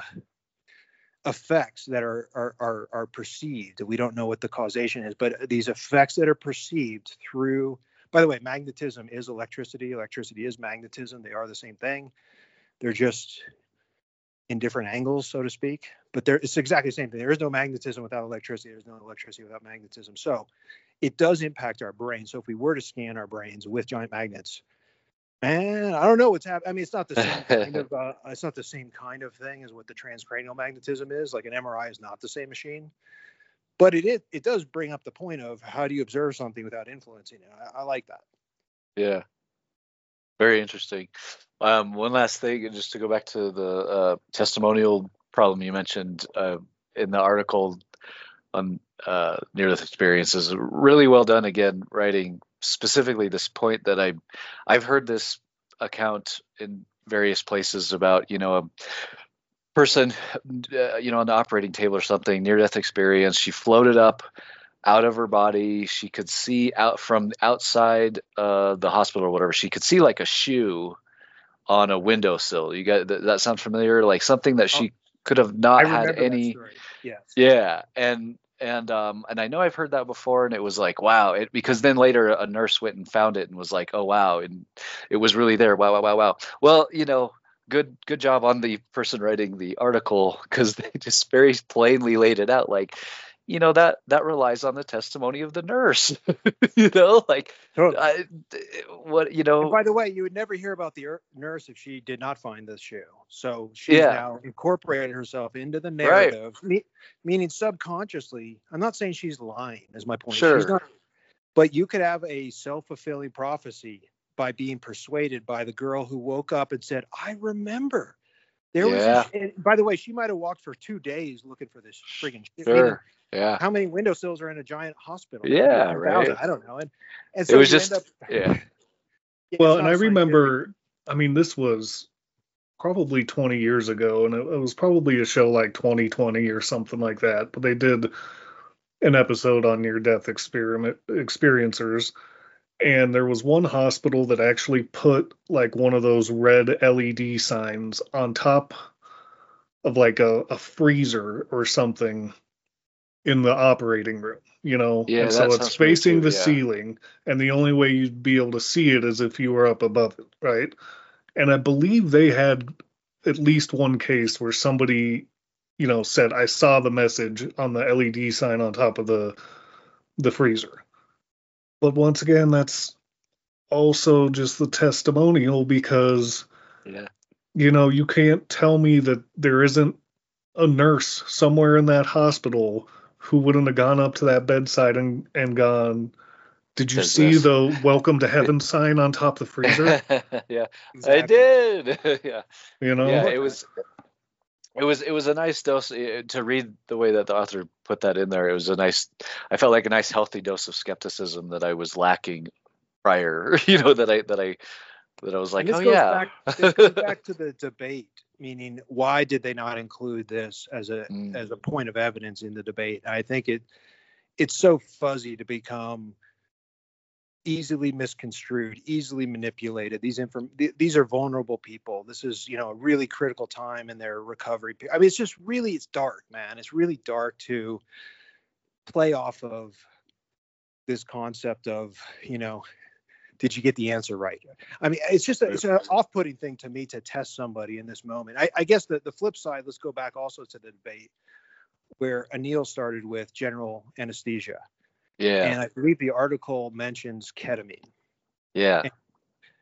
effects that are, are are are perceived. We don't know what the causation is, but these effects that are perceived through. By the way, magnetism is electricity. Electricity is magnetism. They are the same thing. They're just in different angles, so to speak. But there, it's exactly the same thing. There is no magnetism without electricity. There's no electricity without magnetism. So, it does impact our brain. So if we were to scan our brains with giant magnets, man, I don't know what's happening. I mean, it's not the same kind of uh, it's not the same kind of thing as what the transcranial magnetism is. Like an MRI is not the same machine, but it it, it does bring up the point of how do you observe something without influencing it. I, I like that. Yeah. Very interesting. Um, one last thing, and just to go back to the uh, testimonial problem you mentioned uh, in the article on uh, near death experiences, really well done again, writing specifically this point that I, I've heard this account in various places about, you know, a person, uh, you know, on the operating table or something, near death experience. She floated up out of her body. She could see out from outside uh, the hospital or whatever. She could see like a shoe on a windowsill. You got that, that sound familiar? Like something that she could have not had any. Yes. Yeah, and and um and I know I've heard that before, and it was like wow, it because then later a nurse went and found it and was like, oh wow, and it was really there. Wow, wow, wow, wow. Well, you know. Good, good job on the person writing the article because they just very plainly laid it out. Like, you know that that relies on the testimony of the nurse you know like Totally. I, what you know And by the way, you would never hear about the er- nurse if she did not find the shoe. So she's Yeah. now incorporated herself into the Right. narrative, me- meaning subconsciously. I'm not saying she's lying, is my point. Sure. She's not, but you could have a self fulfilling prophecy by being persuaded by the girl who woke up and said, I remember. There Yeah. was, a, and by the way, she might have walked for two days looking for this friggin' shit. sure yeah How many windowsills are in a giant hospital? Yeah, 1,000, right. I don't know. And, and so was just- up, yeah Yeah, Well, and not I scientific. remember, I mean, this was probably 20 years ago, and it, it was probably a show like 2020 or something like that. But they did an episode on near death experiment experiencers, and there was one hospital that actually put like one of those red LED signs on top of like a, a freezer or something in the operating room, you know. Yeah, and so it's facing too, the yeah. ceiling, and the only way you'd be able to see it is if you were up above it, right? And I believe they had at least one case where somebody, you know, said, "I saw the message on the LED sign on top of the the freezer." But once again, that's also just the testimonial because yeah. you know, you can't tell me that there isn't a nurse somewhere in that hospital who wouldn't have gone up to that bedside and, and gone, Did you Says see the welcome to heaven sign on top of the freezer? yeah I did. Yeah. You know? yeah it was it was it was a nice dose eh, to read the way that the author put that in there it was a nice i felt like a nice healthy dose of skepticism that i was lacking prior you know that i that i that i was like oh yeah Back, this goes back to the debate, meaning why did they not include this as a Mm. as a point of evidence in the debate? I think it it's so fuzzy to become easily misconstrued, easily manipulated. These inform th- these are vulnerable people. This is you know a really critical time in their recovery. I mean, it's just really it's dark, man. It's really dark to play off of this concept of you know did you get the answer right i mean it's just a, it's an off-putting thing to me to test somebody in this moment i, I guess the, the flip side let's go back also to the debate where anil started with general anesthesia yeah. And i believe the article mentions ketamine. Yeah.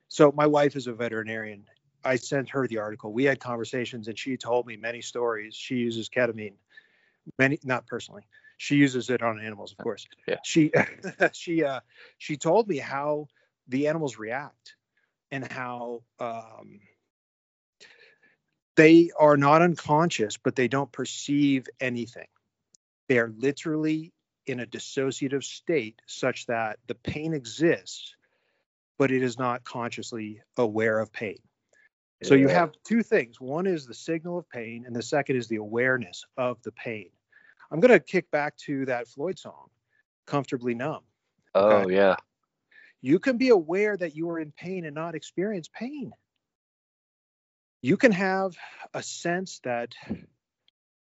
So my wife is a veterinarian. I sent her the article. We had conversations and she told me many stories. She uses ketamine many not personally. She uses it on animals of course. Yeah. she she uh she told me how the animals react and how um they are not unconscious but they don't perceive anything. They are literally in a dissociative state such that the pain exists but it is not consciously aware of pain so you have two things. One is the signal of pain, and the second is the awareness of the pain. I'm going to kick back to that Floyd song, Comfortably Numb. oh okay. yeah You can be aware that you are in pain and not experience pain. You can have a sense that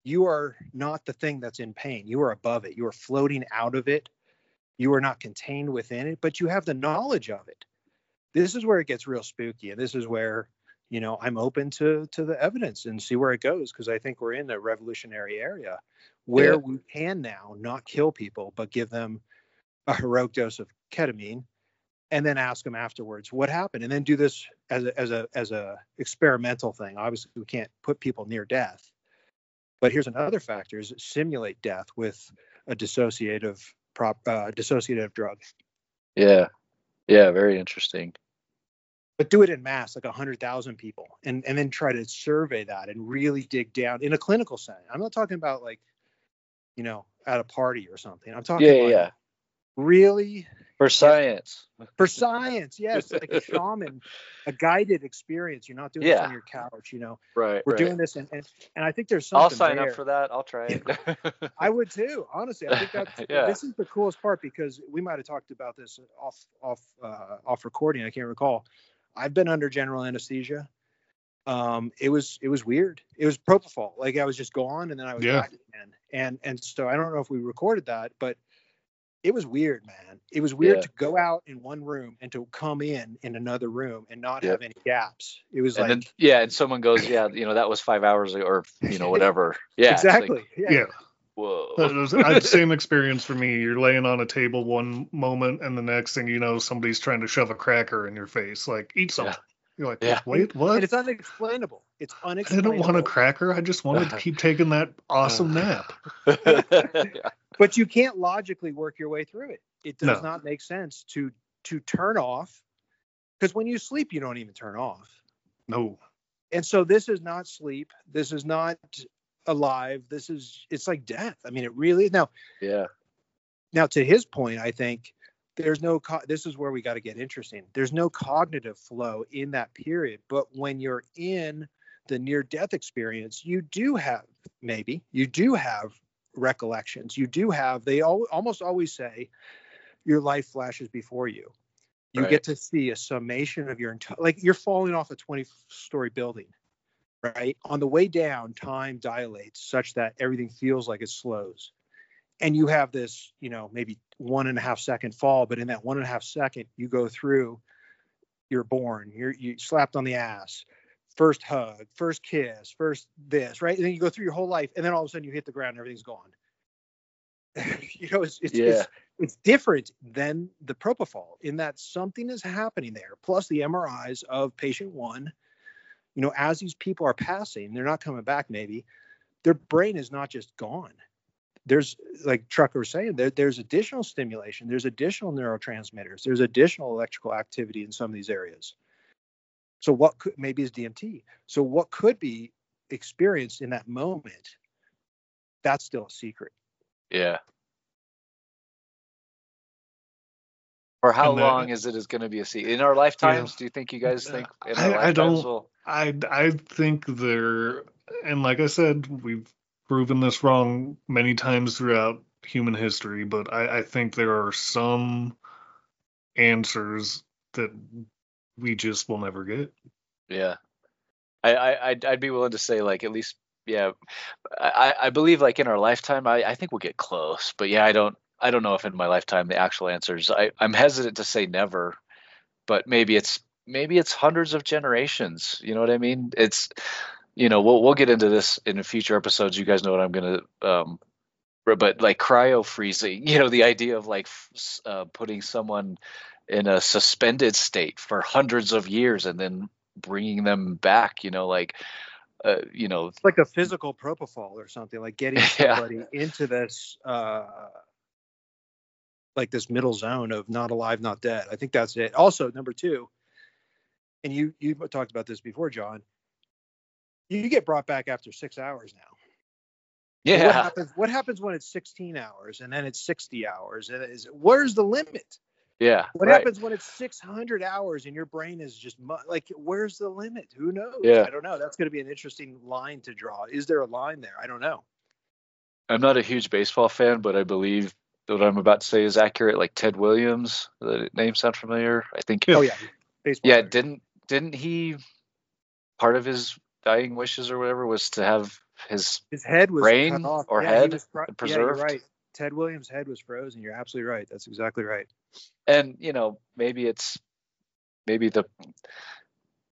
you are not the thing that's in pain. You are above it. You are floating out of it. You are not contained within it, but you have the knowledge of it. This is where it gets real spooky. And this is where, you know, I'm open to to the evidence and see where it goes because I think we're in a revolutionary area where Yeah. we can now not kill people, but give them a heroic dose of ketamine and then ask them afterwards what happened and then do this as a as a as a experimental thing obviously we can't put people near death but here's another factor is simulate death with a dissociative prop uh, dissociative drug Yeah. Yeah. Very interesting. but do it in mass like 100000 people and and then try to survey that and really dig down in a clinical sense. i'm not talking about like you know at a party or something i'm talking. Yeah. yeah. really For science. for science yes like a shaman a guided experience you're not doing this on your couch you know Right. we're right. doing this and, and and i think there's something I'll sign there. up for that. I'll try it. i would too honestly i think that's Yeah. this is the coolest part because we might have talked about this off off uh, off recording i can't recall i've been under general anesthesia um it was it was weird it was propofol like i was just gone and then i was Yeah. back again and and so i don't know if we recorded that but it was weird man it was weird Yeah. to go out in one room and to come in in another room and not Yep. have any gaps it was and like then yeah, and someone goes, yeah, you know, that was five hours ago, or you know, whatever. Yeah. it's like, exactly yeah. Yeah. Whoa. That was I same experience for me. You're laying on a table one moment, and the next thing you know, somebody's trying to shove a cracker in your face. Like, eat something. You're like, Yeah. wait, and what? it's unexplainable it's unexplainable. I didn't want a cracker. I just wanted to keep taking that awesome nap. but you can't logically work your way through it. It does No. not make sense to to turn off because when you sleep, you don't even turn off. No. And so this is not sleep. This is not alive. This is it's like death. I mean, it really now Yeah. now to his point, I think there's no co- this is where we got to get interesting. There's no cognitive flow in that period, but when you're in the near death experience, you do have maybe you do have recollections. You do have they al- almost always say your life flashes before you. You Right. get to see a summation of your entire like you're falling off a 20 story building. Right? On the way down, time dilates such that everything feels like it slows and you have this, you know, maybe one and a half second fall, but in that one and a half second, you go through, you're born, you're you slapped on the ass, first hug, first kiss, first this, right? And then you go through your whole life, and then all of a sudden you hit the ground, and everything's gone. you know, it's it's, Yeah. it's it's different than the propofol in that something is happening there. Plus the MRIs of patient one, you know, as these people are passing, they're not coming back. Maybe their brain is not just gone there's like Tucker was saying, there, there's additional stimulation, there's additional neurotransmitters, there's additional electrical activity in some of these areas. So what could maybe is DMT. So what could be experienced in that moment? That's still a secret. Yeah. For how And long is it is going to be a secret? In our lifetimes, do you think you guys think in our I- I don't- will- I I think they're and like I said, we've proven this wrong many times throughout human history, but I, I think there are some answers that we just will never get. Yeah, I, I I'd, I'd be willing to say like at least yeah, I I believe like in our lifetime I I think we'll get close, but yeah I don't I don't know if in my lifetime the actual answers I I'm hesitant to say never, but maybe it's maybe it's hundreds of generations. You know what I mean? It's you know we'll we'll get into this in future episodes. You guys know what I'm gonna um. But like cryo freezing, you know, the idea of like uh, putting someone in a suspended state for hundreds of years and then bringing them back you know like uh, you know It's like a physical propofol or something, like getting Yeah. somebody into this uh like this middle zone of not alive, not dead. I think that's it. Also, number two, and you you talked about this before, John. You get brought back after six hours now. What yeah happens? What happens when it's 16 hours and then it's 60 hours? And is where's the limit? yeah What right. happens when it's 600 hours and your brain is just mu- like, where's the limit? Who knows? Yeah. I don't know. That's going to be an interesting line to draw. Is there a line there? I don't know. i'm not a huge baseball fan but i believe what i'm about to say is accurate like ted williams the name sound familiar i think Oh yeah, baseball. yeah player. didn't didn't he part of his dying wishes or whatever was to have his his head was brain cut off. or yeah, he head was fro- preserved? Yeah, you're right. Ted Williams' head was frozen. You're absolutely right. That's exactly right. and you know maybe it's maybe the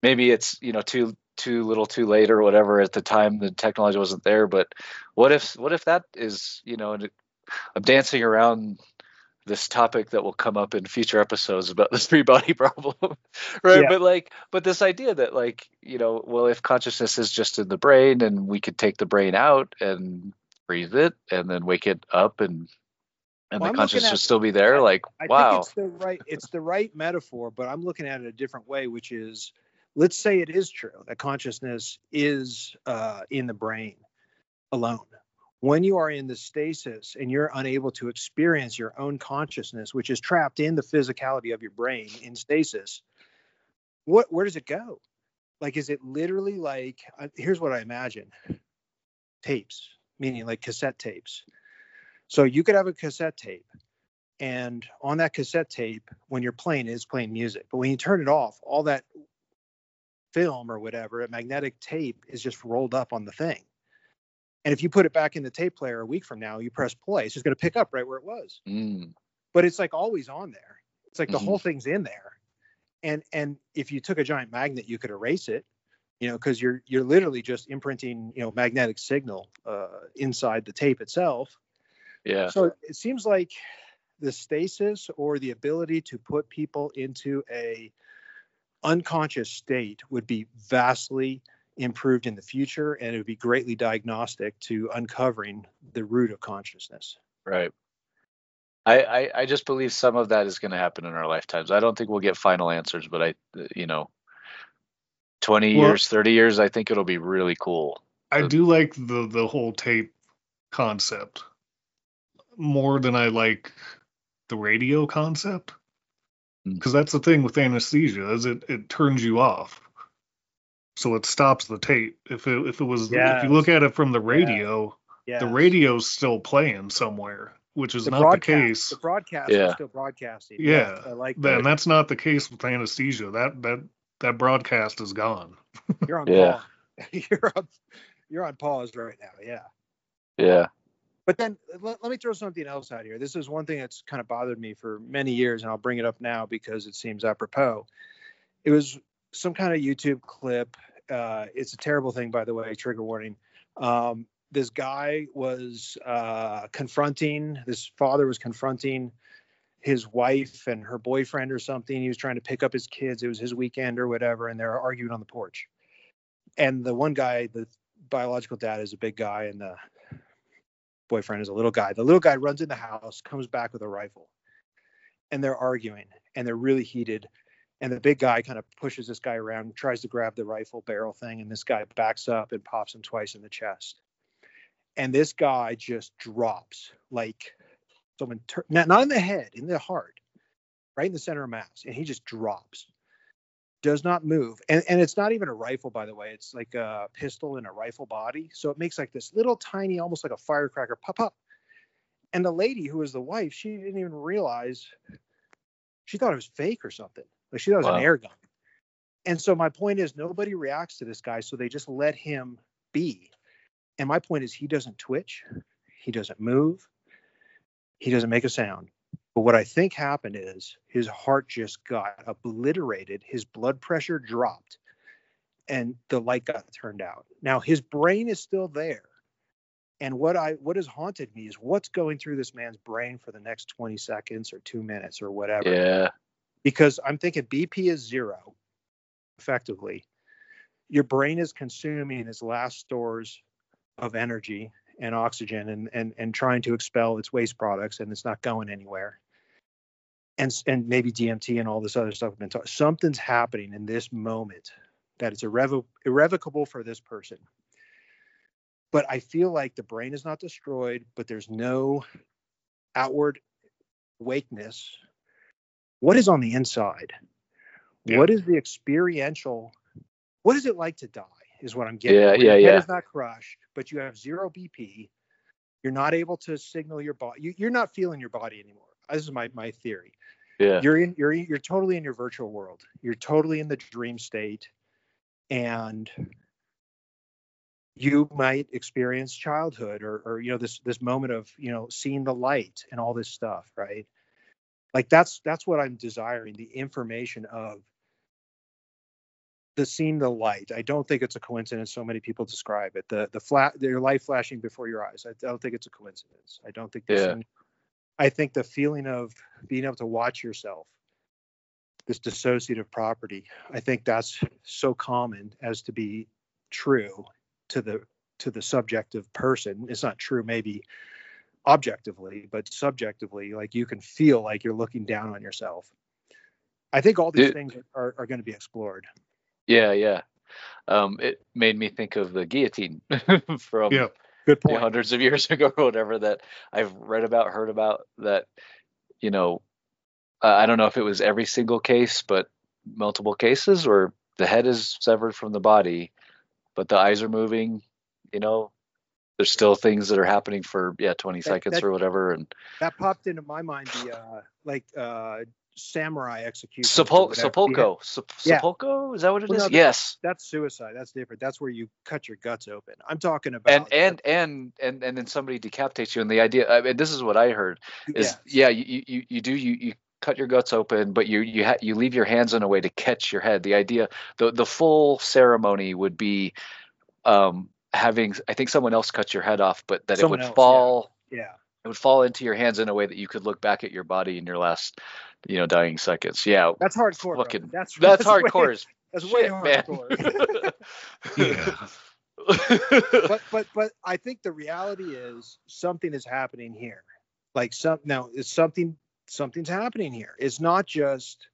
maybe it's you know too too little too late or whatever at the time the technology wasn't there but what if what if that is you know and it- i'm dancing around this topic that will come up in future episodes about the three body problem right Yeah. but like but this idea that like you know well if consciousness is just in the brain and we could take the brain out and freeze it and then wake it up and and Well, the I'm consciousness would still be there like I wow think it's the right it's the right metaphor, but I'm looking at it a different way, which is let's say it is true that consciousness is uh, in the brain alone. When you are in the stasis and you're unable to experience your own consciousness, which is trapped in the physicality of your brain in stasis, what where does it go? Like, is it literally like? Uh, here's what I imagine: tapes, meaning like cassette tapes. So you could have a cassette tape and on that cassette tape when you're playing it's playing music but when you turn it off all that film or whatever a magnetic tape is just rolled up on the thing and if you put it back in the tape player a week from now you press play it's just going to pick up right where it was. Mm, but it's like always on there. It's like the Mhm. whole thing's in there. And and if you took a giant magnet you could erase it you know because you're you're literally just imprinting you know magnetic signal uh, inside the tape itself. Yeah. So it seems like the stasis or the ability to put people into a unconscious state would be vastly improved in the future and it would be greatly diagnostic to uncovering the root of consciousness. Right. I, I, I just believe some of that is going to happen in our lifetimes. I don't think we'll get final answers, but I, you know, 20 Well- years, 30 years, I think it'll be really cool. I Uh, do like the the whole tape concept more than I like the radio concept. Mm. Because that's the thing with anesthesia is it it turns you off, so it stops the tape. If it if it was if you look at it from the radio, Yeah. the radio's still playing somewhere, which is the not the case. The broadcast Yeah. is still broadcasting. Yeah. I like Then that. that's not the case with anesthesia. That that that broadcast is gone. You're on Yeah. pause. you're on you're on pause right now. Yeah. Yeah. But then let, let me throw something else out here. This is one thing that's kind of bothered me for many years, and I'll bring it up now because it seems apropos. It was some kind of YouTube clip. Uh, it's a terrible thing, by the way, trigger warning. Um, this guy was uh, confronting, this father was confronting his wife and her boyfriend or something. He was trying to pick up his kids. It was his weekend or whatever, and they're arguing on the porch. And the one guy, the biological dad, is a big guy, and the boyfriend is a little guy. The little guy runs in the house, comes back with a rifle, and they're arguing and they're really heated. And the big guy kind of pushes this guy around, tries to grab the rifle barrel thing, and this guy backs up and pops him twice in the chest. And this guy just drops like someone, tur- not, not in the head, in the heart, right in the center of mass. And he just drops, does not move. And, and it's not even a rifle, by the way. It's like a pistol in a rifle body. So it makes like this little tiny, almost like a firecracker pop up. And the lady who was the wife, she didn't even realize, she thought it was fake or something. Like she thought it was Wow. an air gun. And so my point is, nobody reacts to this guy. So they just let him be. And my point is, he doesn't twitch, he doesn't move, he doesn't make a sound. But what I think happened is his heart just got obliterated, his blood pressure dropped, and the light got turned out. Now his brain is still there. And what I what has haunted me is what's going through this man's brain for the next 20 seconds or two minutes or whatever. Yeah. Because I'm thinking BP is zero, effectively. Your brain is consuming its last stores of energy and oxygen and, and, and trying to expel its waste products, and it's not going anywhere. And, and maybe DMT and all this other stuff have been taught. Something's happening in this moment that it's irrevo- irrevocable for this person. But I feel like the brain is not destroyed, but there's no outward wakeness. What is on the inside? Yeah. What is the experiential? What is it like to die? Is what I'm getting. Yeah, at, where your yeah, head is not crushed, but you have zero BP. You're not able to signal your body. You, you're not feeling your body anymore. Uh, this is my my theory. Yeah. You're in. You're you're totally in your virtual world. You're totally in the dream state, and you might experience childhood or or you know this this moment of you know seeing the light and all this stuff right like that's that's what i'm desiring the information of the seeing the light i don't think it's a coincidence so many people describe it the the flat your light flashing before your eyes i don't think it's a coincidence i don't think the Yeah. I think the feeling of being able to watch yourself, this dissociative property, I think that's so common as to be true to the to the subjective person. It's not true maybe objectively, but subjectively, like you can feel like you're looking down on yourself. I think all these It- things are, are going to be explored. Yeah, yeah. Um, it made me think of the guillotine from Yeah. Good you know, point. hundreds of years ago or whatever that I've read about, heard about. That you know, uh, I don't know if it was every single case, but multiple cases where the head is severed from the body, but the eyes are moving. You know, there's still things that are happening for yeah 20 That- seconds that- or whatever, and That popped into my mind the uh, like uh, samurai execution. Sepul- seppuku, Sep- Yeah. seppuku, is that what it Well, is? no, yes. That's suicide. That's different. That's where you cut your guts open. I'm talking about and and and and and then somebody decapitates you and the idea I mean, this is what i heard is yeah, you, you you do you you cut your guts open but you you ha- you leave your hands in a way to catch your head the idea the the full ceremony would be um having i think someone else cut your head off but that Someone it would else, fall yeah. it would fall into your hands in a way that you could look back at your body in your last you know dying seconds yeah That's hardcore. brother. Fucking- That's that's way- hardcore as That's way shit, man. hardcore. Yeah. but but but I think the reality is something is happening here. Like some now it's something something's happening here. It's not just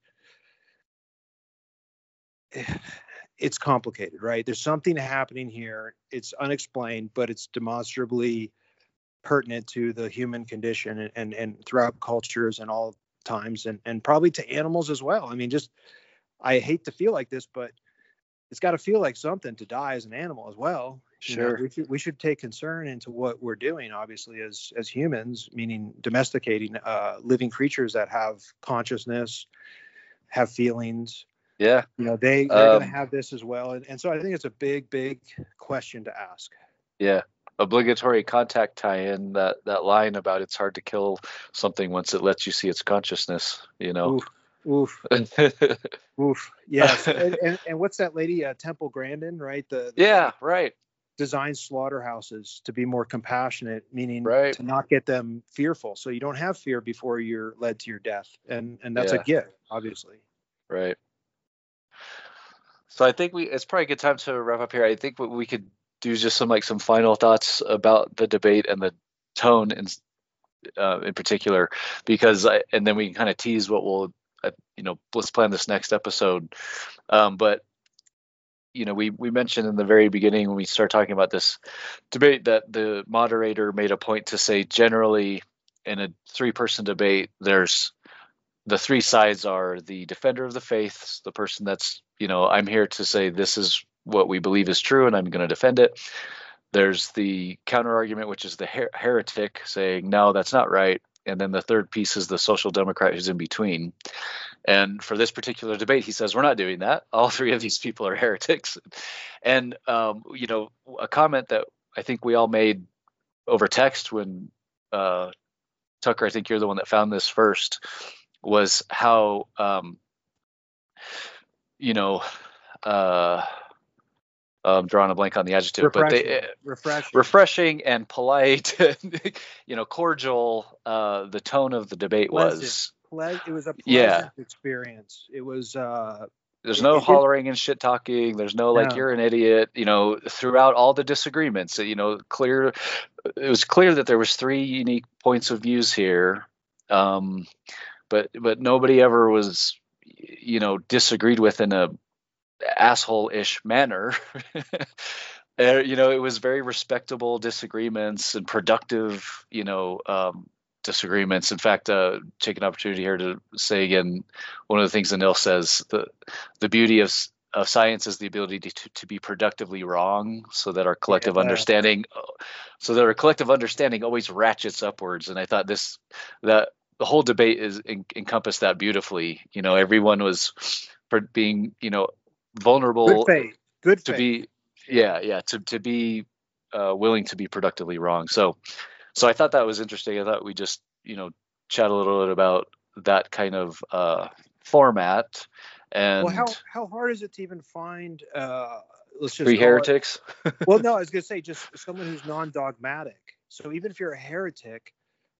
it's complicated, right? There's something happening here. It's unexplained, but it's demonstrably pertinent to the human condition and and, and throughout cultures and all times and and probably to animals as well. I mean, just I hate to feel like this, but it's got to feel like something to die as an animal as well. You know, Sure. we should we should take concern into what we're doing, obviously, as as humans, meaning domesticating uh, living creatures that have consciousness, have feelings. Yeah You know, they they're going Um, to have this as well, and, and so I think it's a big big question to ask. Yeah. Obligatory contact tie-in that that line about it's hard to kill something once it lets you see its consciousness, you know. Oof, oof, oof. Yes, and, and, and what's that lady, uh, Temple Grandin, right? The, the yeah, right. design slaughterhouses to be more compassionate, meaning Right. to not get them fearful. So you don't have fear before you're led to your death, and and that's Yeah. a gift, obviously. Right. So I think we it's probably a good time to wrap up here. I think what we could do is just some like some final thoughts about the debate and the tone in uh, in particular, because I, and then we can kind of tease what we'll uh, you know let's plan this next episode. Um, but you know we we mentioned in the very beginning when we start talking about this debate that the moderator made a point to say generally in a three person debate there's the three sides are the defender of the faith, the person that's, you know, I'm here to say this is what we believe is true and I'm going to defend it. There's the counter argument, which is the her- heretic saying, no, that's not right. And then the third piece is the social democrat who's in between. And for this particular debate, he says, we're not doing that. All three of these people are heretics. And, um, you know, a comment that I think we all made over text when uh, Tucker, I think you're the one that found this first, was how um, you know uh, I'm drawing a blank on the adjective, but they uh, refreshing. refreshing and polite, you know, cordial. Uh, the tone of the debate was. Pleasant. Ple- it was a pleasant Yeah. experience. It was uh, There's no hollering and shit talking. There's no like No. you're an idiot. You know, throughout all the disagreements, you know, clear. It was clear that there was three unique points of views here, um, but but nobody ever was, you know, disagreed with in a asshole-ish manner. Uh, you know, it was very respectable disagreements and productive, you know, um, disagreements. In fact, uh, take an opportunity here to say again, one of the things Anil says, the the beauty of of science is the ability to, to, to be productively wrong so that our collective Yeah. understanding so that our collective understanding always ratchets upwards and i thought this that the whole debate is en- encompassed that beautifully you know everyone was for being you know vulnerable good faith. Good to faith. be yeah yeah to to be uh, willing to be productively wrong so so i thought that was interesting i thought we just you know chat a little bit about that kind of uh format and well, how how hard is it to even find? Uh, let's just it- heretics well, no, I was gonna say just someone who's non-dogmatic. So even if you're a heretic,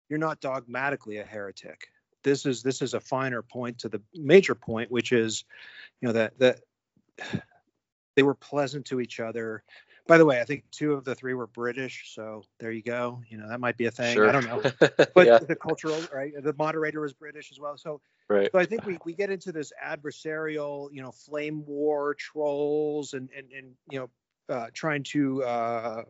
you're not dogmatically a heretic. This is this is a finer point to the major point, which is, you know, that that they were pleasant to each other. By the way, I think two of the three were British, so there you go. You know, that might be a thing. Sure. I don't know. But yeah, the cultural, right? The moderator was British as well. So right. so I think we, we get into this adversarial, you know, flame war trolls and and and you know, uh, trying to uh,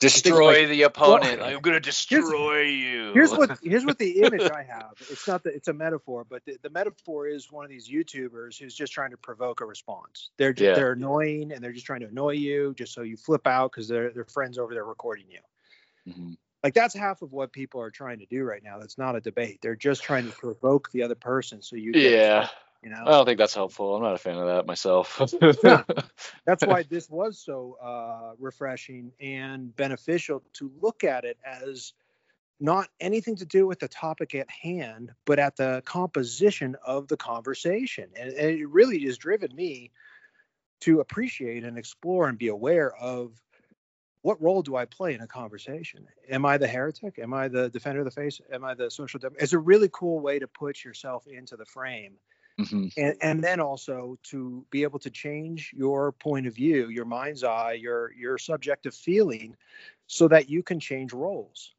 Destroy like- the opponent. Well, I'm gonna destroy you. here's what here's what the image I have. It's not that it's a metaphor, but the, the metaphor is one of these YouTubers who's just trying to provoke a response. They're just, Yeah. they're annoying and they're just trying to annoy you just so you flip out because their their friends over there recording you. Mhm. Like that's half of what people are trying to do right now. That's not a debate. They're just trying to provoke the other person so you Yeah. You know. I don't think that's helpful. I'm not a fan of that myself. that's why this was so uh, refreshing and beneficial to look at it as not anything to do with the topic at hand, but at the composition of the conversation. And, and it really has driven me to appreciate and explore and be aware of what role do I play in a conversation? Am I the heretic? Am I the defender of the faith? Am I the social? Dem- it's a really cool way to put yourself into the frame Mhm. and and then also to be able to change your point of view your mind's eye your your subjective feeling so that you can change roles.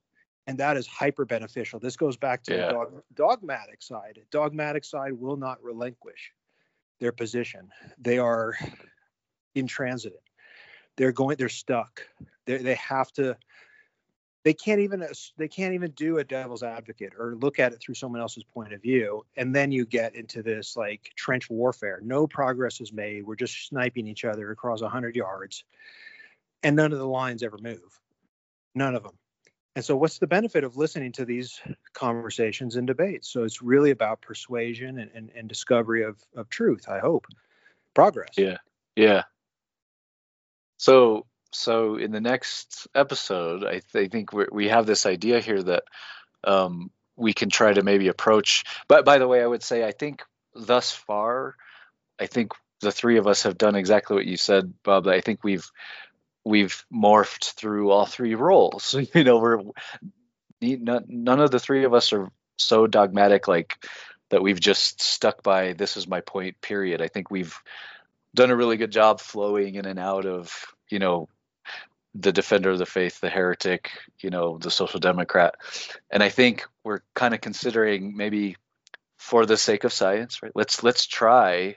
And that is hyper beneficial this goes back to Yeah. the dog, dogmatic side. Dogmatic side will not relinquish their position. They are intransigent. They're going they're stuck. They they have to they can't even uh, they can't even do a devil's advocate or look at it through someone else's point of view and then you get into this like trench warfare. No progress is made. We're just sniping each other across 100 yards and none of the lines ever move. None of them and so what's the benefit of listening to these conversations and debates? So it's really about persuasion and, and, and discovery of, of truth i hope. Progress. Yeah. Yeah. So so in the next episode, I, th- I think we have this idea here that um, we can try to maybe approach. But by the way, I would say I think thus far, I think the three of us have done exactly what you said, Bob. I think we've we've morphed through all three roles. You know, we're none of the three of us are so dogmatic like that we've just stuck by this is my point period i think we've done a really good job flowing in and out of you know the defender of the faith the heretic you know the social democrat and i think we're kind of considering maybe for the sake of science right let's let's try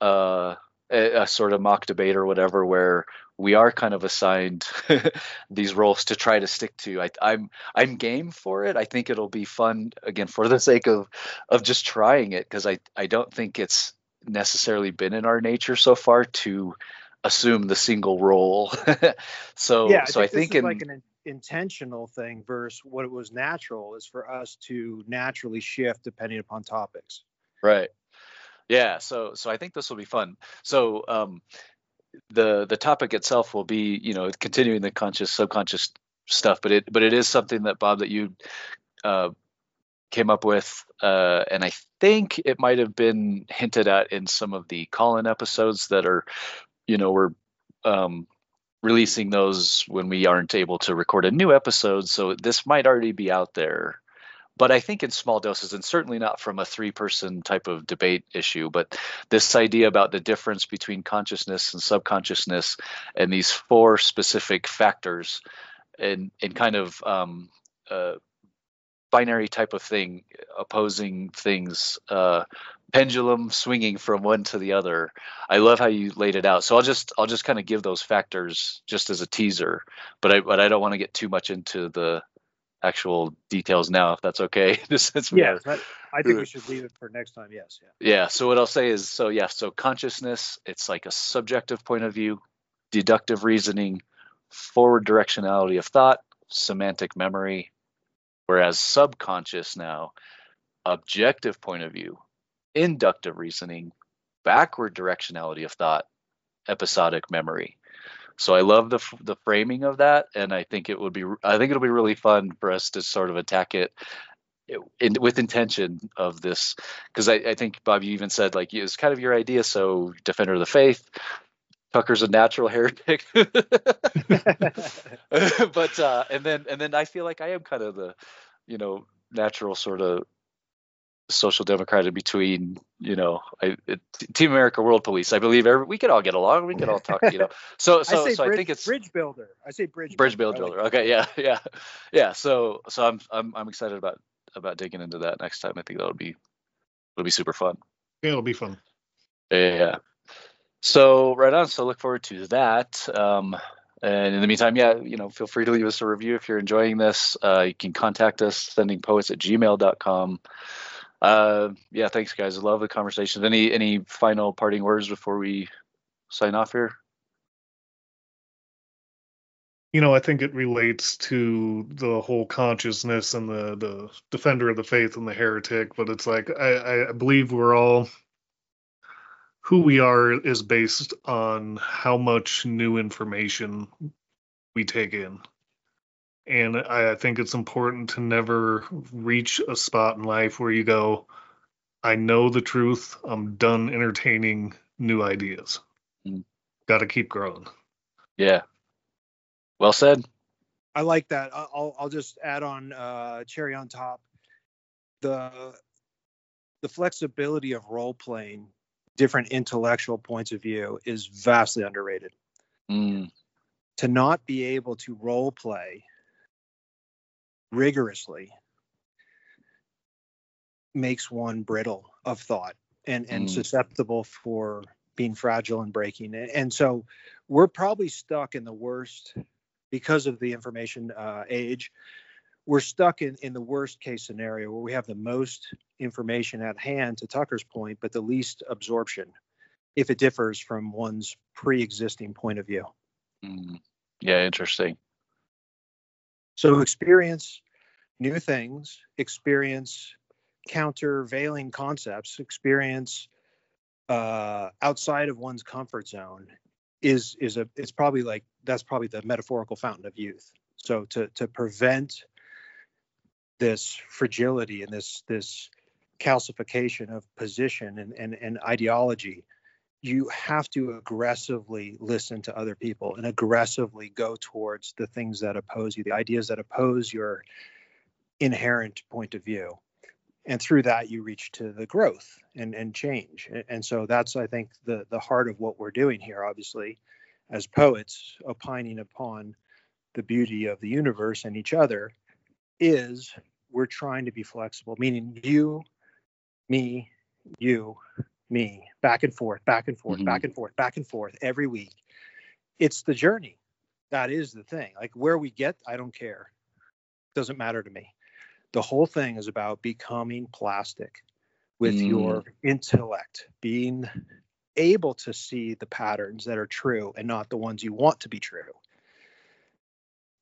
uh a, a sort of mock debate or whatever where we are kind of assigned these roles to try to stick to. I, I'm I'm game for it. I think it'll be fun again for the sake of of just trying it because I I don't think it's necessarily been in our nature so far to assume the single role. so yeah, so I this think is in like an in- intentional thing versus what it was natural is for us to naturally shift depending upon topics. Right. Yeah. So so I think this will be fun. So um, the the topic itself will be you know continuing the conscious subconscious stuff, but it but it is something that Bob that you uh, came up with, uh, and I think it might have been hinted at in some of the call-in episodes that are you know we're um, releasing those when we aren't able to record a new episode. So this might already be out there but I think in small doses, and certainly not from a three person type of debate issue. But this idea about the difference between consciousness and subconsciousness and these four specific factors and, and kind of um, uh, binary type of thing, opposing things, uh, pendulum swinging from one to the other. I love how you laid it out. So I'll just I'll just kind of give those factors just as a teaser, but I but I don't want to get too much into the actual details now, if that's okay. Since we Yeah, are- I think we should leave it for next time. Yes, yeah. yeah. So what I'll say is, so yeah. So consciousness, it's like a subjective point of view, deductive reasoning, forward directionality of thought, semantic memory. Whereas subconscious now, objective point of view, inductive reasoning, backward directionality of thought, episodic memory. So I love the the framing of that, and I think it would be I think it'll be really fun for us to sort of attack it in, with intention of this because I, I think Bob you even said like it's kind of your idea. So defender of the faith, Tucker's a natural heretic, but uh, and then and then I feel like I am kind of the you know, natural sort of social democrat in between, you know, I, it, Team America World Police. I believe every, we could all get along. We could all talk, you know. So, so, I say so bridge, I think it's bridge builder. I say bridge bridge builder. builder. Like Okay, yeah, yeah, yeah. So, so I'm, I'm, I'm excited about about digging into that next time. I think that'll be, it'll be super fun. Yeah, it'll be fun. Yeah. So right on. So look forward to that. Um, and in the meantime, yeah, you know, feel free to leave us a review if you're enjoying this. Uh, you can contact us sendingpoets at gmail.com. Uh, yeah, thanks guys. I love the conversation. Any any final parting words before we sign off here? You know, I think it relates to the whole consciousness and the the defender of the faith and the heretic, but it's like I, I believe we're all who we are is based on how much new information we take in. And I, I think it's important to never reach a spot in life where you go, I know the truth. I'm done entertaining new ideas. Mm. Got to keep growing. Yeah. Well said. I like that. I- I'll I'll just add on uh, cherry on top. The the flexibility of role playing different intellectual points of view is vastly underrated. Mm, To not be able to role play rigorously makes one brittle of thought and and Mm. susceptible for being fragile and breaking. And, so we're probably stuck in the worst because of the information uh, age. We're stuck in, in the worst case scenario where we have the most information at hand, to Tucker's point, but the least absorption if it differs from one's pre existing point of view. mm. Yeah, interesting. So experience new things, experience countervailing concepts, experience uh, outside of one's comfort zone is is a it's probably like that's probably the metaphorical fountain of youth. So to to prevent this fragility and this this calcification of position and, and, and ideology, you have to aggressively listen to other people and aggressively go towards the things that oppose you, the ideas that oppose your inherent point of view. And through that, you reach to the growth and, and change. And so that's, I think, the, the heart of what we're doing here, obviously, as poets, opining upon the beauty of the universe and each other, is we're trying to be flexible, meaning you, me, you, me, back and forth, back and forth, Mhm. back and forth, back and forth every week. It's the journey. That is the thing. Like where we get, I don't care. Doesn't matter to me. The whole thing is about becoming plastic with Mm. your intellect, being able to see the patterns that are true and not the ones you want to be true.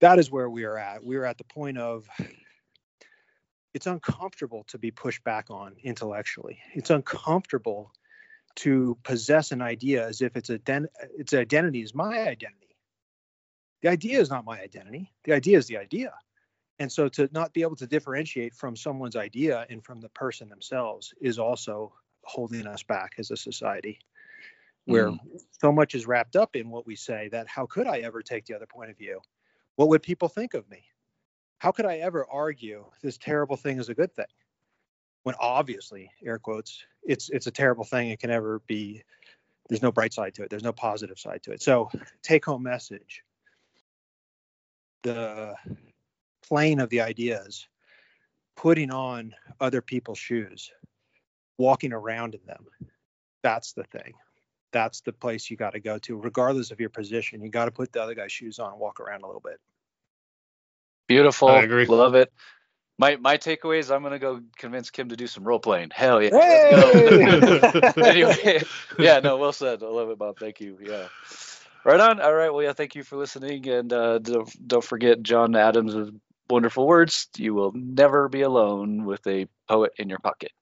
That is where we are at. We are at the point of it's uncomfortable to be pushed back on intellectually. It's uncomfortable to possess an idea as if its ident- its identity is my identity. The idea is not my identity. The idea is the idea. And so to not be able to differentiate from someone's idea and from the person themselves is also holding us back as a society where mm. so much is wrapped up in what we say that how could I ever take the other point of view? What would people think of me? How could I ever argue this terrible thing is a good thing? When obviously, air quotes, it's it's a terrible thing. It can never be. There's no bright side to it. There's no positive side to it. So, take home message: the plane of the ideas, putting on other people's shoes, walking around in them. That's the thing. That's the place you got to go to, regardless of your position. You got to put the other guy's shoes on, and walk around a little bit. Beautiful. I agree. Love it. My my takeaway is I'm gonna go convince Kim to do some role playing. Hell yeah. Hey! Anyway, yeah, no, well said. I love it, Bob. Thank you. Yeah. Right on. All right. Well, yeah, thank you for listening. And uh, don't, don't forget John Adams' wonderful words. You will never be alone with a poet in your pocket.